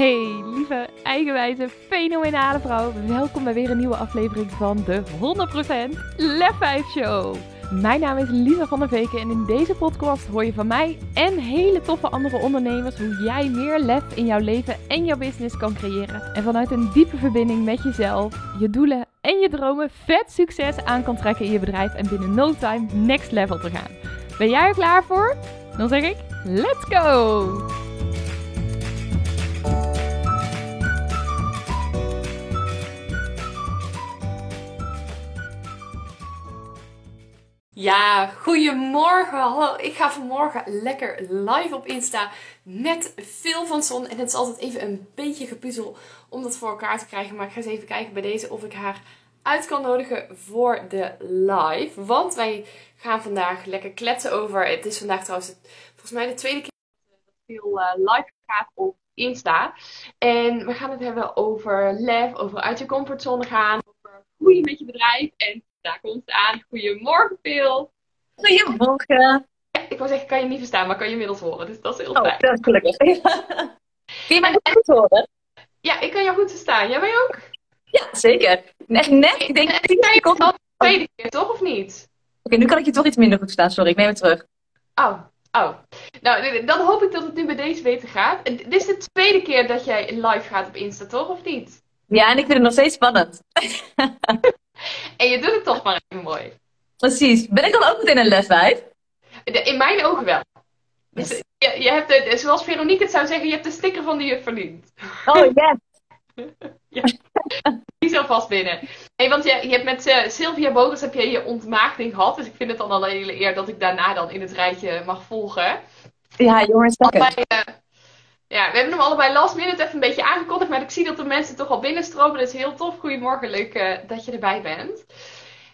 Hey, lieve, eigenwijze, fenomenale vrouw. Welkom bij weer een nieuwe aflevering van de 100% Lef 5 Show. Mijn naam is Lisa van der Veken en in deze podcast hoor je van mij en hele toffe andere ondernemers hoe jij meer lef in jouw leven en jouw business kan creëren. En vanuit een diepe verbinding met jezelf, je doelen en je dromen vet succes aan kan trekken in je bedrijf en binnen no time next level te gaan. Ben jij er klaar voor? Dan zeg ik, let's go! Ja, goedemorgen. Hallo, ik ga vanmorgen lekker live op Insta met veel van zon. En het is altijd even een beetje gepuzzel om dat voor elkaar te krijgen. Maar ik ga eens even kijken bij deze of ik haar uit kan nodigen voor de live. Want wij gaan vandaag lekker kletsen over. Het is vandaag trouwens volgens mij de tweede keer dat veel uh, live gaat op Insta. En we gaan het hebben over lef, over uit je comfortzone gaan, over groeien met je bedrijf. En daar komt aan. Goedemorgen, Phil. Goedemorgen. Ja, ik wou zeggen, kan je niet verstaan, maar kan je inmiddels horen. Dus dat is heel oh, fijn. dat is gelukkig. Kun je mij goed horen? Ja, ik kan jou goed verstaan. Jij mij ook? Ja, zeker. Echt net. Ik denk dat ik je al de tweede keer, toch? Of niet? Oké, nu kan ik je toch iets minder goed verstaan. Sorry, ik neem het terug. Oh, oh. Nou, dan hoop ik dat het nu bij deze beter gaat. Dit is de tweede keer dat jij live gaat op Insta, toch? Of niet? Ja, en ik vind het nog steeds spannend. En je doet het toch maar even mooi. Precies. Ben ik dan ook meteen een leswijf? In mijn ogen wel. Dus je, je hebt de, zoals Veronique het zou zeggen, je hebt de sticker van de juf verdiend. Oh, yes. ja. Die is alvast binnen. Hey, want je, je hebt met uh, Sylvia Bogers heb je je ontmaagding gehad. Dus ik vind het dan al een hele eer dat ik daarna dan in het rijtje mag volgen. Ja, jongens, dank uh, ja, we hebben hem allebei last minute even een beetje aangekondigd. Maar ik zie dat de mensen toch al binnenstromen. Dat is heel tof. Goedemorgen, leuk uh, dat je erbij bent.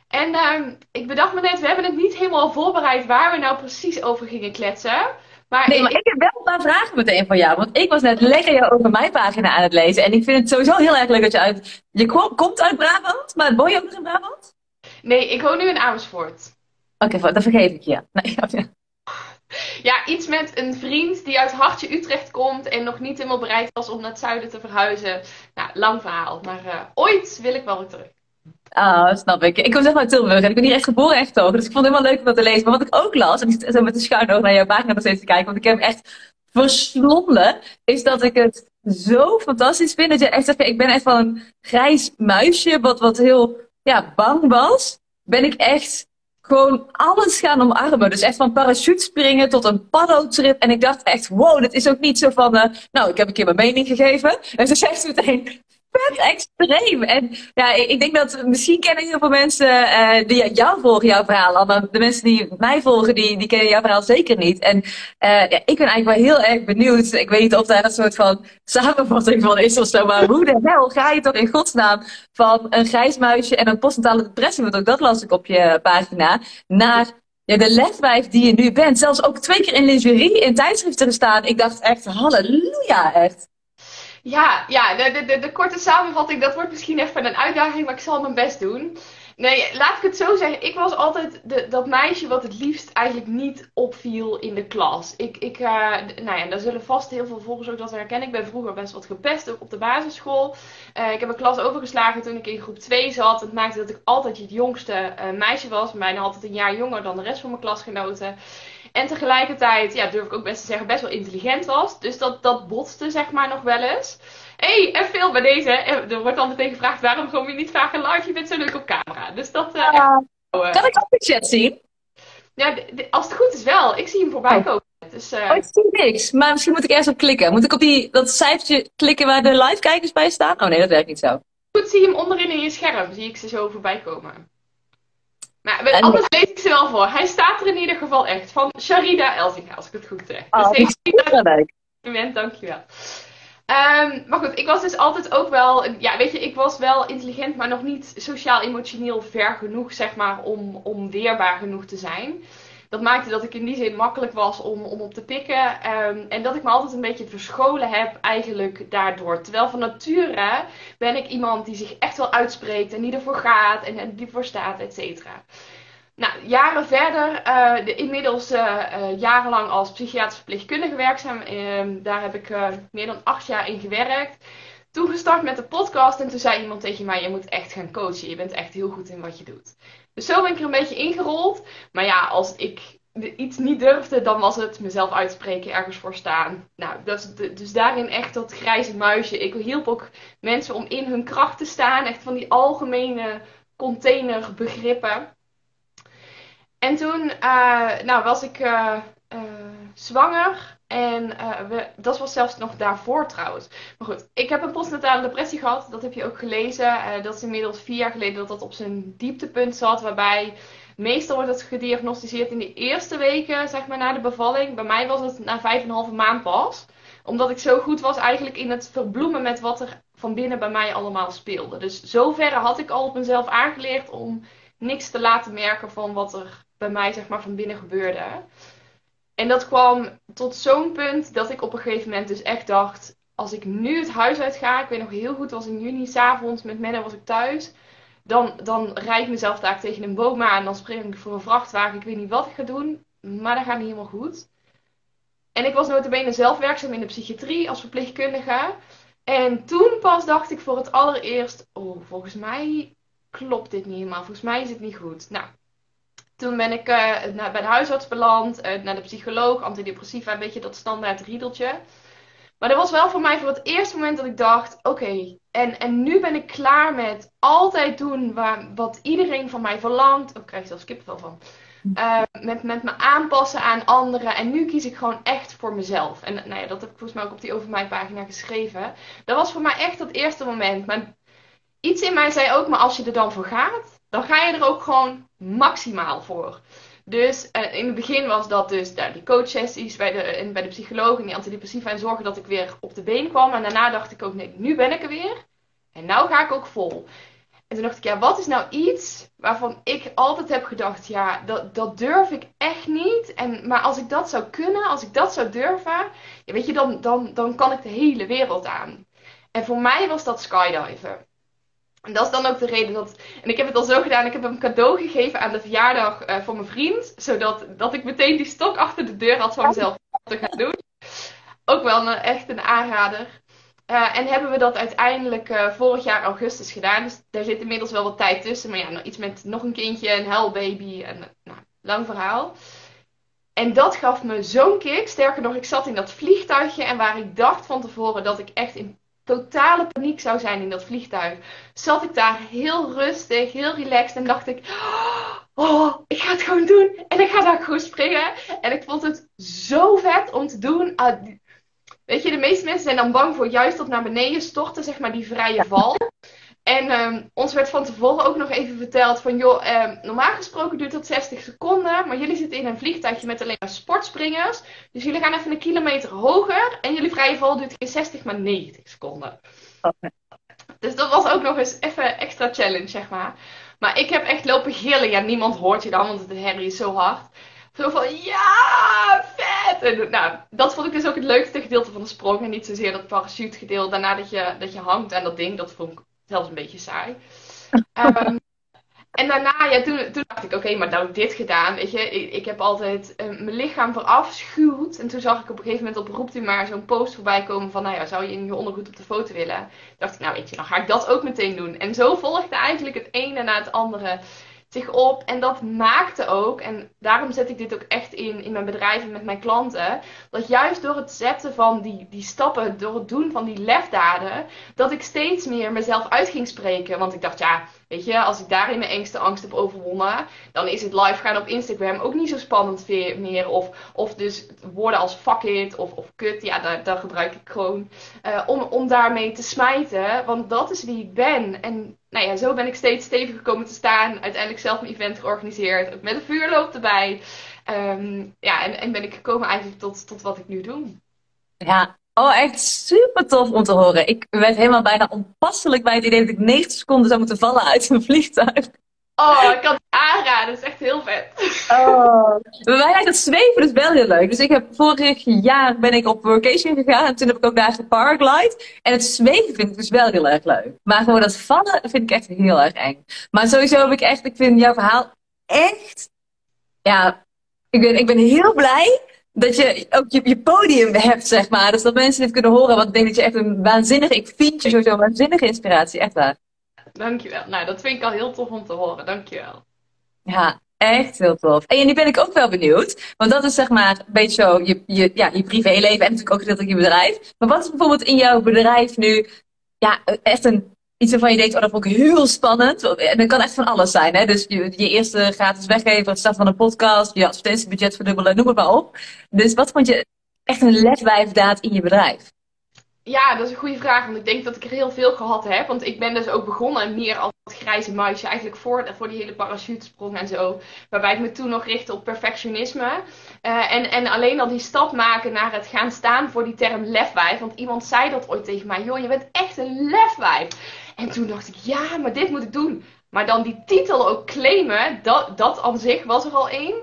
En uh, ik bedacht me net, we hebben het niet helemaal voorbereid waar we nou precies over gingen kletsen. Maar nee, maar ik heb wel een paar vragen meteen van jou. Want ik was net lekker jou over mijn pagina aan het lezen. En ik vind het sowieso heel erg leuk dat je uit... Je komt uit Brabant, maar woon je ook nog in Brabant? Nee, ik woon nu in Amersfoort. Oké, okay, dan vergeef ik je. Nee, ja. Ja, iets met een vriend die uit Hartje Utrecht komt en nog niet helemaal bereid was om naar het zuiden te verhuizen. Nou, lang verhaal, maar uh, ooit wil ik wel weer terug. Ah, snap ik. Ik kom zeg maar uit Tilburg en ik ben hier echt geboren echt toch. Dus ik vond het helemaal leuk om dat te lezen. Maar wat ik ook las, en ik zo met de schuin oog naar jouw pagina nog steeds te kijken, want ik heb echt verslonden, is dat ik het zo fantastisch vind. Dat je echt zegt, ik ben echt van een grijs muisje, wat, wat heel ja, bang was. Ben ik echt gewoon alles gaan omarmen. Dus echt van parachutespringen tot een paddo-trip. En ik dacht echt, wow, dit is ook niet zo van, uh, nou, ik heb een keer mijn mening gegeven. En ze zegt meteen, vet extreem. En ja, ik denk dat misschien kennen heel veel mensen uh, die jou volgen, jouw verhaal. Maar de mensen die mij volgen, die, die kennen jouw verhaal zeker niet. En uh, ja, ik ben eigenlijk wel heel erg benieuwd. Ik weet niet of daar een soort van samenvatting van is of zo. Maar hoe de hel ga je toch in godsnaam van een grijs muisje en een postnatale depressie, want ook dat las ik op je pagina, naar ja, de leswijf die je nu bent. Zelfs ook twee keer in lingerie in tijdschriften gestaan. Ik dacht echt, halleluja, echt. Ja, ja de, de, de, korte samenvatting, dat wordt misschien even een uitdaging, maar ik zal mijn best doen. Nee, laat ik het zo zeggen. Ik was altijd de, dat meisje wat het liefst eigenlijk niet opviel in de klas. Ik, ik uh, nou ja, daar zullen vast heel veel volgers ook dat herkennen. Ik ben vroeger best wat gepest, op de basisschool. Uh, ik heb een klas overgeslagen toen ik in groep 2 zat. Het maakte dat ik altijd het jongste uh, meisje was. Bijna altijd een jaar jonger dan de rest van mijn klasgenoten. En tegelijkertijd, ja, durf ik ook best te zeggen, best wel intelligent was. Dus dat, dat botste zeg maar nog wel eens. Hé, hey, en veel bij deze. Er wordt dan meteen gevraagd, waarom gewoon je niet vragen live? Je bent zo leuk op camera. Dus dat... Uh, uh, uh, kan ik ook de chat zien? Ja, als het goed is wel. Ik zie hem voorbij komen. Dus, uh... Oh, ik zie niks. Maar misschien moet ik ergens op klikken. Moet ik op die, dat cijfertje klikken waar de live kijkers bij staan? Oh nee, dat werkt niet zo. Goed, zie je hem onderin in je scherm. Zie ik ze zo voorbij komen. Maar en... anders lees ik ze wel voor. Hij staat er in ieder geval echt. Van Sharida Elzinga, als ik het goed zeg. Oh, dus ik leuk. Dankjewel. Um, maar goed, ik was dus altijd ook wel, ja, weet je, ik was wel intelligent, maar nog niet sociaal-emotioneel ver genoeg, zeg maar, om, om weerbaar genoeg te zijn. Dat maakte dat ik in die zin makkelijk was om, om op te pikken. Um, en dat ik me altijd een beetje verscholen heb eigenlijk daardoor. Terwijl van nature ben ik iemand die zich echt wel uitspreekt en die ervoor gaat en, die ervoor staat, et cetera. Nou, jaren verder, de, inmiddels uh, jarenlang als psychiatrisch verpleegkundige werkzaam. Ehm, daar heb ik meer dan acht jaar in gewerkt. Toen gestart met de podcast en toen zei iemand tegen mij: Je moet echt gaan coachen. Je bent echt heel goed in wat je doet. Dus zo ben ik er een beetje ingerold. Maar ja, als ik iets niet durfde, dan was het mezelf uitspreken, ergens voor staan. Nou, dat dus daarin echt dat grijze muisje. Ik hielp ook mensen om in hun kracht te staan. Echt van die algemene containerbegrippen. En toen uh, nou, was ik uh, uh, zwanger. En we, dat was zelfs nog daarvoor trouwens. Maar goed, ik heb een postnatale depressie gehad. Dat heb je ook gelezen. dat is inmiddels vier jaar geleden dat dat op zijn dieptepunt zat. Waarbij meestal wordt het gediagnosticeerd in de eerste weken, zeg maar, na de bevalling. Bij mij was het na vijf en een halve maand pas. Omdat ik zo goed was eigenlijk in het verbloemen met wat er van binnen bij mij allemaal speelde. Dus zoverre had ik al op mezelf aangeleerd om niks te laten merken van wat er bij mij zeg maar van binnen gebeurde. En dat kwam tot zo'n punt dat ik op een gegeven moment dus echt dacht, als ik nu het huis uit ga, ik weet nog heel goed, was in juni, s'avonds, met Menno was ik thuis. Dan, dan rijd ik mezelf daar tegen een boom aan, dan spring ik voor een vrachtwagen, ik weet niet wat ik ga doen, maar dat gaat niet helemaal goed. En ik was notabene zelf werkzaam in de psychiatrie als verpleegkundige. En toen pas dacht ik voor het allereerst, oh, volgens mij klopt dit niet helemaal. Volgens mij is het niet goed. Nou, toen ben ik naar, bij de huisarts beland, uh, naar de psycholoog, antidepressiva, een beetje dat standaard riedeltje. Maar dat was wel voor mij voor het eerste moment dat ik dacht: oké, en, en nu ben ik klaar met altijd doen wat iedereen van mij verlangt. Oh, ik krijg zelfs kippenvel van. Uh, met, met me aanpassen aan anderen. En nu kies ik gewoon echt voor mezelf. En nou ja, dat heb ik volgens mij ook op die over mij pagina geschreven. Dat was voor mij echt dat eerste moment. Maar iets in mij zei ook, maar als je er dan voor gaat, dan ga je er ook gewoon maximaal voor. Dus uh, in het begin was dat dus nou, die coachsessies bij de, bij de psycholoog en die antidepressiva en zorgen dat ik weer op de been kwam. En daarna dacht ik ook, nee, nu ben ik er weer. En nou ga ik ook vol. En toen dacht ik, ja, wat is nou iets waarvan ik altijd heb gedacht, ja, dat, dat durf ik echt niet. En, maar als ik dat zou kunnen, als ik dat zou durven, ja, weet je, dan, dan, dan kan ik de hele wereld aan. En voor mij was dat skydiven. En dat is dan ook de reden dat. En ik heb het al zo gedaan. Ik heb hem cadeau gegeven aan de verjaardag uh, voor mijn vriend. Zodat dat ik meteen die stok achter de deur had van mezelf te gaan doen. Ook wel een, echt een aanrader. Uh, en hebben we dat uiteindelijk uh, vorig jaar augustus gedaan. Dus daar zit inmiddels wel wat tijd tussen. Maar ja, nog iets met nog een kindje, een huilbaby. En, nou, lang verhaal. En dat gaf me zo'n kick. Sterker nog, ik zat in dat vliegtuigje. En waar ik dacht van tevoren dat ik echt in totale paniek zou zijn in dat vliegtuig, zat ik daar heel rustig, heel relaxed en dacht ik, oh, ik ga het gewoon doen en ik ga daar gewoon springen. En ik vond het zo vet om te doen. Ah, weet je, de meeste mensen zijn dan bang voor juist dat naar beneden storten, zeg maar die vrije val. En um, ons werd van tevoren ook nog even verteld van, joh, um, normaal gesproken duurt dat 60 seconden, maar jullie zitten in een vliegtuigje met alleen maar sportspringers. Dus jullie gaan even een kilometer hoger en jullie vrije val duurt geen 60, maar 90 seconden. Dus dat was ook nog eens even extra challenge, zeg maar. Maar ik heb echt lopen gillen. Ja, niemand hoort je dan, want de herrie is zo hard. Zo van, ja, vet! En nou, dat vond ik dus ook het leukste gedeelte van de sprong. En niet zozeer dat parachute gedeelte. Daarna dat je, dat je hangt aan dat ding, dat vond ik zelfs een beetje saai. Um, en daarna, ja, toen, toen dacht ik, oké, maar nou dit gedaan, weet je. Ik, ik heb altijd uh, mijn lichaam verafschuwd. En toen zag ik op een gegeven moment op Roept u maar zo'n post voorbij komen van, nou ja, zou je in je ondergoed op de foto willen? Toen dacht ik, nou weet je, dan ga ik dat ook meteen doen. En zo volgde eigenlijk het ene na het andere zich op. En dat maakte ook, en daarom zet ik dit ook echt in, in mijn bedrijf en met mijn klanten, dat juist door het zetten van die, die stappen, door het doen van die lefdaden, dat ik steeds meer mezelf uit ging spreken. Want ik dacht, ja, weet je, als ik daarin mijn engste angst heb overwonnen, dan is het live gaan op Instagram ook niet zo spannend meer. Of, of dus woorden als fuck it of, of kut, ja, daar, gebruik ik gewoon uh, om, om daarmee te smijten. Want dat is wie ik ben. En nou ja, zo ben ik steeds stevig gekomen te staan. Uiteindelijk zelf een event georganiseerd. Ook met een vuurloop erbij. Um, ja, en, en ben ik gekomen eigenlijk tot, tot wat ik nu doe. Ja, oh, echt super tof om te horen. Ik werd helemaal bijna onpasselijk bij het idee dat ik 90 seconden zou moeten vallen uit een vliegtuig. Oh, ik kan het aanraden. Dat is echt heel vet. Oh. Bij mij lijkt het zweven dus wel heel leuk. Dus ik heb vorig jaar ben ik op vacation gegaan. En toen heb ik ook daar geparglide. En het zweven vind ik dus wel heel erg leuk. Maar gewoon dat vallen vind ik echt heel erg eng. Maar sowieso heb ik echt, ik vind jouw verhaal echt, ja, ik ben, ik ben heel blij dat je ook je, je podium hebt, zeg maar. Dus dat mensen dit kunnen horen. Want ik denk dat je echt een waanzinnige, ik vind je sowieso een waanzinnige inspiratie, echt waar. Dankjewel. Nou, dat vind ik al heel tof om te horen. Dankjewel. Ja, echt heel tof. En nu ben ik ook wel benieuwd. Want dat is zeg maar een beetje zo je, je, ja, je privéleven en natuurlijk ook gedeeltelijk je bedrijf. Maar wat is bijvoorbeeld in jouw bedrijf nu ja, echt een iets waarvan je denkt, oh, dat vond ik heel spannend. En dat kan echt van alles zijn. Hè? Dus je, je eerste gratis weggeven, het starten van een podcast, je advertentiebudget verdubbelen, noem het maar op. Dus wat vond je echt een ledwijfdaad in je bedrijf? Ja, dat is een goede vraag. Want ik denk dat ik er heel veel gehad heb. Want ik ben dus ook begonnen meer als grijze muisje. Eigenlijk voor, voor die hele parachutesprong en zo. Waarbij ik me toen nog richtte op perfectionisme. Uh, en, en alleen al die stap maken naar het gaan staan voor die term lefwijf. Want iemand zei dat ooit tegen mij. Joh, je bent echt een lefwijf. En toen dacht ik, ja, maar dit moet ik doen. Maar dan die titel ook claimen, dat, dat aan zich was er al één.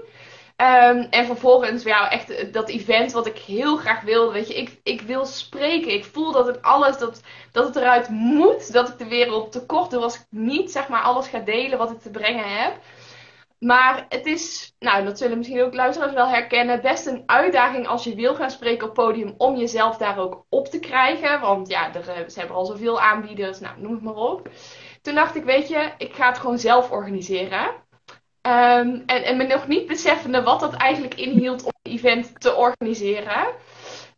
Um, en vervolgens, ja, echt dat event wat ik heel graag wilde. Weet je, ik, ik wil spreken. Ik voel dat het alles, dat, dat het eruit moet. Dat ik de wereld tekort doe als ik niet, zeg maar, alles ga delen wat ik te brengen heb. Maar het is, nou, dat zullen misschien ook luisteraars wel herkennen, best een uitdaging als je wil gaan spreken op podium om jezelf daar ook op te krijgen. Want ja, er, eh, ze hebben al zoveel aanbieders, nou, noem het maar op. Toen dacht ik, weet je, ik ga het gewoon zelf organiseren. Um, en, en me nog niet beseffende wat dat eigenlijk inhield om een event te organiseren.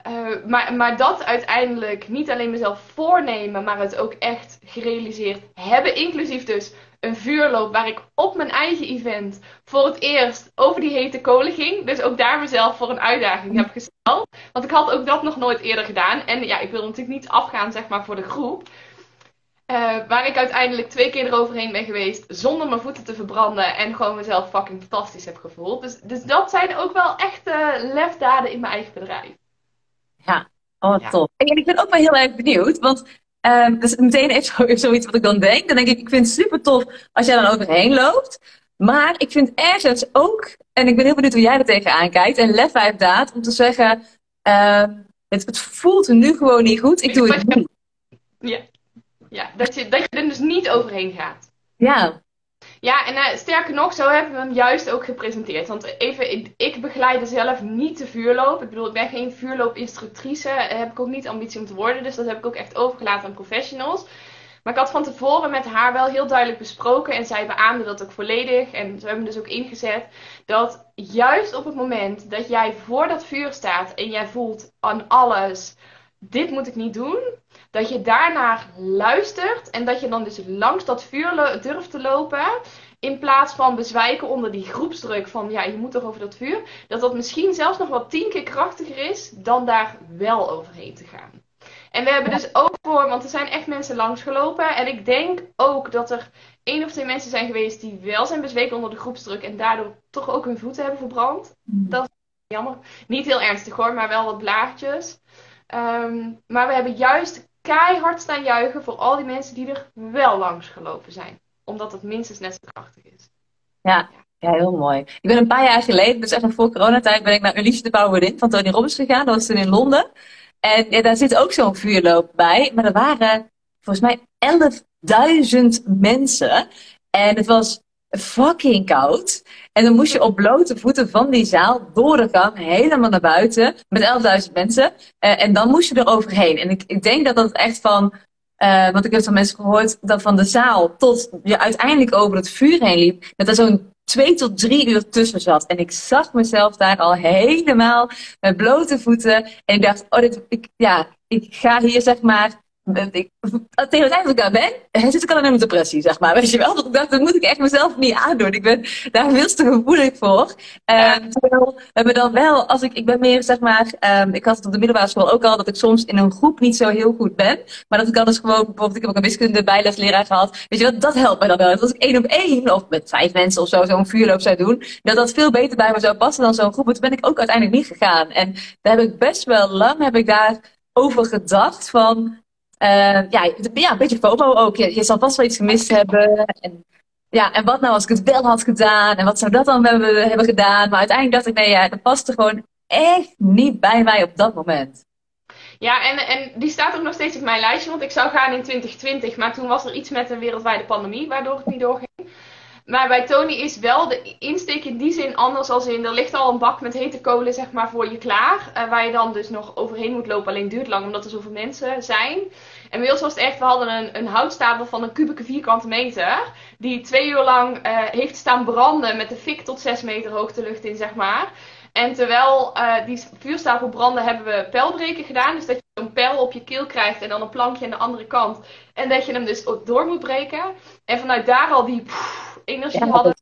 Uh, maar, maar dat uiteindelijk niet alleen mezelf voornemen, maar het ook echt gerealiseerd hebben. Inclusief dus een vuurloop waar ik op mijn eigen event voor het eerst over die hete kolen ging. Dus ook daar mezelf voor een uitdaging heb gesteld. Want ik had ook dat nog nooit eerder gedaan. En ja, ik wil natuurlijk niet afgaan zeg maar voor de groep. Uh, waar ik uiteindelijk twee keer eroverheen ben geweest zonder mijn voeten te verbranden en gewoon mezelf fucking fantastisch heb gevoeld. Dus, dus dat zijn ook wel echte lefdaden in mijn eigen bedrijf. Ja, oh ja. top. En ik ben ook wel heel erg benieuwd, want Um, dus meteen even zoiets wat ik dan denk. Dan denk ik, ik vind het super tof als jij dan overheen loopt. Maar ik vind ergens ook, en ik ben heel benieuwd hoe jij er tegenaan kijkt, en lef daad om te zeggen, uh, het, het, voelt nu gewoon niet goed, ik doe het niet. Ja, ja dat, je, dat je er dus niet overheen gaat. Ja, ja, en uh, sterker nog, zo hebben we hem juist ook gepresenteerd. Want even, ik, ik begeleide zelf niet de vuurloop. Ik bedoel, ik ben geen vuurloopinstructrice. Heb ik ook niet ambitie om te worden. Dus dat heb ik ook echt overgelaten aan professionals. Maar ik had van tevoren met haar wel heel duidelijk besproken. En zij beaamde dat ook volledig. En zo hebben dus ook ingezet. Dat juist op het moment dat jij voor dat vuur staat. En jij voelt aan alles. Dit moet ik niet doen dat je daarnaar luistert en dat je dan dus langs dat vuur durft te lopen. In plaats van bezwijken onder die groepsdruk van ja, je moet toch over dat vuur. Dat dat misschien zelfs nog wel tien keer krachtiger is dan daar wel overheen te gaan. En we hebben dus ook voor, want er zijn echt mensen langsgelopen. En ik denk ook dat er één of twee mensen zijn geweest die wel zijn bezweken onder de groepsdruk. En daardoor toch ook hun voeten hebben verbrand. Mm. Dat is jammer. Niet heel ernstig hoor, maar wel wat blaadjes. Um, maar we hebben juist keihard staan juichen voor al die mensen die er wel langs gelopen zijn. Omdat het minstens net zo krachtig is. Ja, ja, heel mooi. Ik ben een paar jaar geleden, dus echt voor coronatijd, ben ik naar Unleash de Power In van Tony Robbins gegaan. Dat was toen in Londen. En ja, daar zit ook zo'n vuurloop bij. Maar er waren volgens mij 11.000 mensen. En het was fucking koud. En dan moest je op blote voeten van die zaal door de gang helemaal naar buiten met 11.000 mensen. Uh, en dan moest je er overheen. En ik, ik denk dat dat echt van, uh, want ik heb van mensen gehoord, dat van de zaal tot je uiteindelijk over het vuur heen liep, dat er zo'n twee tot drie uur tussen zat. En ik zag mezelf daar al helemaal met blote voeten. En ik dacht, oh, dit, ik, ja, ik ga hier zeg maar ik, tegen het dat ik daar ben, zit ik al in een depressie, zeg maar. Weet je wel? Dat ik dacht, dat moet ik echt mezelf niet aandoen. Ik ben daar veel te gevoelig voor. Um, terwijl we hebben dan wel, als ik, ik ben meer, zeg maar, um, ik had het op de middelbare school ook al, dat ik soms in een groep niet zo heel goed ben. Maar dat ik dan dus gewoon, bijvoorbeeld, ik heb ook een wiskunde bijlesleraar gehad. Weet je wat, dat helpt mij dan wel. als ik één op één, of met vijf mensen of zo, zo'n vuurloop zou doen, dat dat veel beter bij me zou passen dan zo'n groep. toen ben ik ook uiteindelijk niet gegaan. En daar heb ik best wel lang, heb ik daar over gedacht van, ja, ja, een beetje FOMO ook. Je, zal vast wel iets gemist hebben. En, ja, en wat nou als ik het wel had gedaan? En wat zou dat dan hebben, hebben gedaan? Maar uiteindelijk dacht ik, nee, ja, dat paste gewoon echt niet bij mij op dat moment. Ja, en, en die staat ook nog steeds op mijn lijstje, want ik zou gaan in 2020, maar toen was er iets met een wereldwijde pandemie, waardoor het niet doorging. Maar bij Tony is wel de insteek in die zin anders als in, er ligt al een bak met hete kolen zeg maar voor je klaar. Uh, waar je dan dus nog overheen moet lopen, alleen duurt lang omdat er zoveel mensen zijn. En bij ons was het echt, we hadden een, een houtstapel van een kubieke vierkante meter. Die twee uur lang uh, heeft staan branden met de fik tot 6 meter hoogte lucht in zeg maar. En terwijl uh, die vuurstapel brandde, hebben we pijlbreken gedaan. Dus dat je een pijl op je keel krijgt en dan een plankje aan de andere kant. En dat je hem dus door moet breken. En vanuit daar al die pff, energie hadden.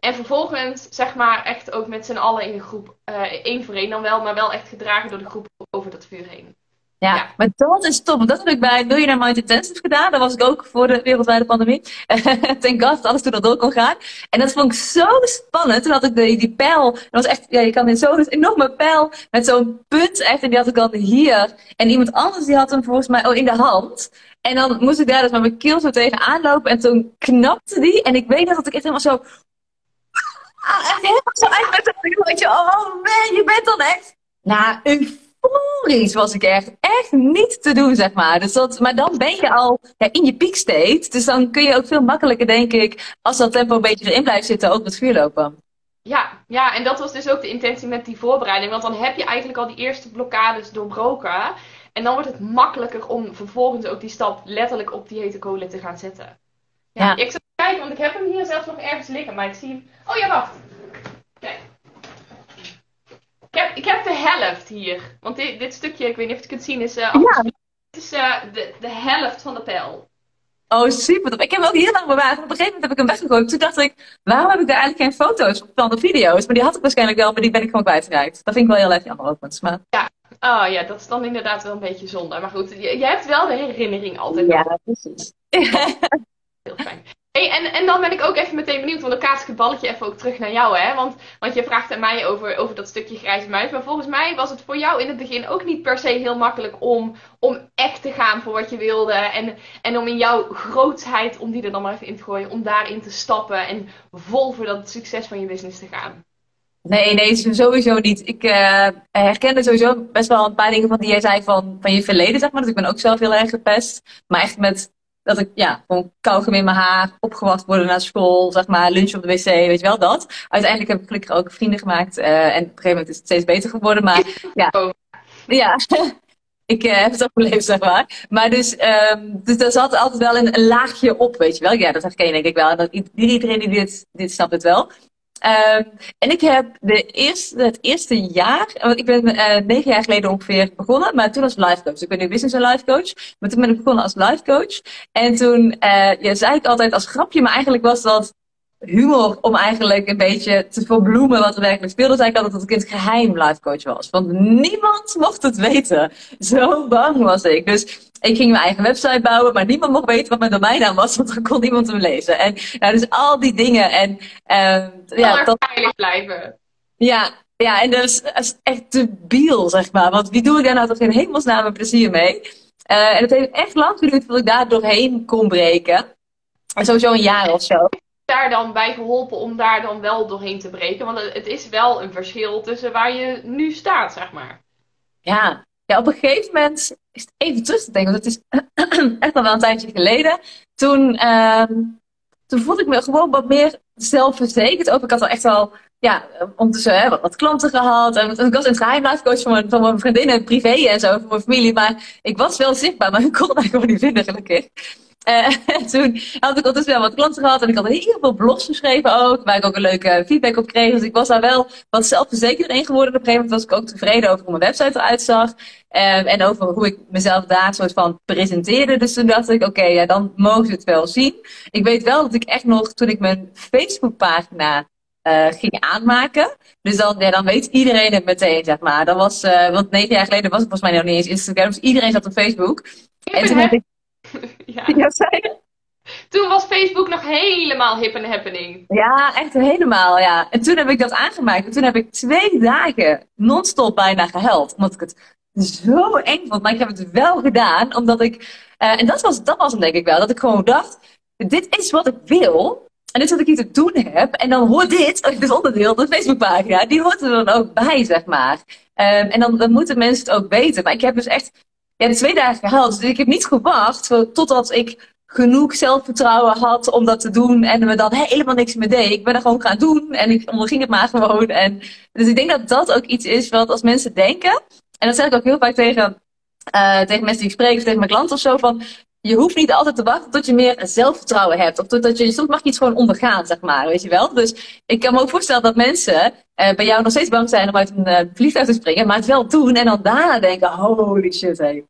En vervolgens, zeg maar, echt ook met z'n allen in de groep, uh, één voor één dan wel, maar wel echt gedragen door de groep over dat vuur heen. Ja, ja, maar dat is top. Dat heb ik bij Millionaire Mind Intensive gedaan. Dat was ik ook voor de wereldwijde pandemie. Thank God, alles toen dat door kon gaan. En dat vond ik zo spannend. Toen had ik die, die pijl. Dat was echt, ja, je kan in zo'n enorme pijl met zo'n punt echt. En die had ik dan hier. En iemand anders die had hem volgens mij oh, in de hand. En dan moest ik daar dus met mijn keel zo tegen aanlopen. En toen knapte die. En ik weet nog dat ik echt helemaal zo... Ah, echt helemaal zo uit met dat Oh man, je bent dan echt... Nou, een euforisch was ik echt. Echt niet te doen, zeg maar. Dus dat, maar dan ben je al ja, in je state. Dus dan kun je ook veel makkelijker, denk ik, als dat tempo een beetje erin blijft zitten, ook met vuur lopen. Ja, ja, en dat was dus ook de intentie met die voorbereiding. Want dan heb je eigenlijk al die eerste blokkades doorbroken. En dan wordt het makkelijker om vervolgens ook die stap letterlijk op die hete kolen te gaan zetten. Ja, ja. Ik zal kijken, want ik heb hem hier zelfs nog ergens liggen. Maar ik zie hem... Oh ja, wacht. Kijk. Ik heb, ik heb de helft hier. Want dit, dit stukje, ik weet niet of je het kunt zien, is, uh, ja. het is uh, de, de helft van de pijl. Oh, super. Ik heb hem ook heel lang bewaard. Op een gegeven moment heb ik hem weggegooid. Toen dacht ik, waarom heb ik daar eigenlijk geen foto's van de video's? Maar die had ik waarschijnlijk wel, maar die ben ik gewoon kwijtgeraakt. Dat vind ik wel heel erg jammer ook. Maar... Ja. Oh ja, dat is dan inderdaad wel een beetje zonde. Maar goed, je hebt wel de herinnering altijd. Ja, precies. heel fijn. Hey, en, en dan ben ik ook even meteen benieuwd, want dan kaats ik het balletje even ook terug naar jou, hè? Want, want je vraagt aan mij over, over dat stukje grijze muis. Maar volgens mij was het voor jou in het begin ook niet per se heel makkelijk om, om echt te gaan voor wat je wilde. En, en om in jouw grootsheid, om die er dan maar even in te gooien, om daarin te stappen en vol voor dat succes van je business te gaan. Nee, nee, sowieso niet. Ik uh, herkende sowieso best wel een paar dingen van die jij zei van, van je verleden, zeg maar. Dus ik ben ook zelf heel erg gepest. Maar echt met dat ik, ja, gewoon kauwgum in mijn haar, opgewacht worden naar school, zeg maar, lunch op de wc, weet je wel, dat. Uiteindelijk heb ik gelukkig ook vrienden gemaakt. Uh, en op een gegeven moment is het steeds beter geworden, maar ja. Oh. Ja, ik uh, heb het ook beleefd, zeg maar. Maar dus, um, dus er zat altijd wel een, een, laagje op, weet je wel. Ja, dat herken je denk ik wel. En dat, iedereen die dit, dit snapt het wel. Um, en ik heb de eerste, het eerste jaar, want ik ben uh, negen jaar geleden ongeveer begonnen, maar toen als life coach. Ik ben nu business en life coach, maar toen ben ik begonnen als life coach. En toen ja, zei ik altijd als grapje, maar eigenlijk was dat humor om eigenlijk een beetje te verbloemen wat er werkelijk speelde. Zei ik altijd dat ik in het geheim life coach was. Want niemand mocht het weten. Zo bang was ik. Dus ik ging mijn eigen website bouwen, maar niemand mocht weten wat mijn domeinnaam was, want dan kon niemand hem lezen. En nou, dus al die dingen. En, uh, ja, dat veilig blijven. Ja, ja, en dat is, dat is echt debiel, zeg maar. Want wie doe ik daar nou toch in hemelsnaam een plezier mee? Uh, en het heeft echt lang geduurd voordat ik daar doorheen kon breken. En sowieso een jaar of zo. Daar dan bij geholpen om daar dan wel doorheen te breken. Want het is wel een verschil tussen waar je nu staat, zeg maar. Ja, ja, op een gegeven moment is het even terug te denken, want het is echt al wel een tijdje geleden. Toen, uh, toen voelde ik me gewoon wat meer zelfverzekerd. Ook ik had al echt al, ja, ondertussen hè, wat, wat klanten gehad. En ik was een geheim life van mijn, van mijn vriendinnen, privé en zo, voor mijn familie. Maar ik was wel zichtbaar, maar ik kon mij gewoon niet vinden, gelukkig. Uh, toen had ik ondertussen wel wat klanten gehad en ik had heel veel blogs geschreven ook, waar ik ook een leuke feedback op kreeg. Dus ik was daar wel wat zelfverzekerder in geworden. Op een gegeven moment was ik ook tevreden over hoe mijn website eruit zag. Um, en over hoe ik mezelf daar soort van presenteerde. Dus toen dacht ik, oké, okay, ja, dan mogen ze het wel zien. Ik weet wel dat ik echt nog, toen ik mijn Facebookpagina uh, ging aanmaken. Dus dan, ja, dan weet iedereen het meteen, zeg maar. Dat was, uh, want negen jaar geleden was het volgens mij nog niet eens Instagram. Dus iedereen zat op Facebook. en toen heb ik ja. ja Toen was Facebook nog helemaal hip en happening. Ja, echt helemaal, ja. En toen heb ik dat aangemaakt. En toen heb ik twee dagen non-stop bijna gehuild. Omdat ik het zo eng vond. Maar ik heb het wel gedaan, omdat ik... Uh, en dat was, dat was hem denk ik wel. Dat ik gewoon dacht, dit is wat ik wil. En dit is wat ik hier te doen heb. En dan hoort dit, dit onderdeel, de Facebookpagina, die hoort er dan ook bij, zeg maar. Um, en dan, dan moeten mensen het ook weten. Maar ik heb dus echt ja, twee dagen gehaald. Dus ik heb niet gewacht totdat ik genoeg zelfvertrouwen had om dat te doen en me dan helemaal niks meer deed. Ik ben er gewoon gaan doen en ik onderging het maar gewoon. En, dus ik denk dat dat ook iets is wat als mensen denken, en dat zeg ik ook heel vaak tegen, uh, tegen mensen die ik spreek of tegen mijn klanten of zo, van je hoeft niet altijd te wachten tot je meer zelfvertrouwen hebt. Of tot je, soms mag iets gewoon ondergaan, zeg maar, weet je wel. Dus ik kan me ook voorstellen dat mensen uh, bij jou nog steeds bang zijn om uit een uh, vliegtuig te springen, maar het wel doen en dan daarna denken, holy shit, hé.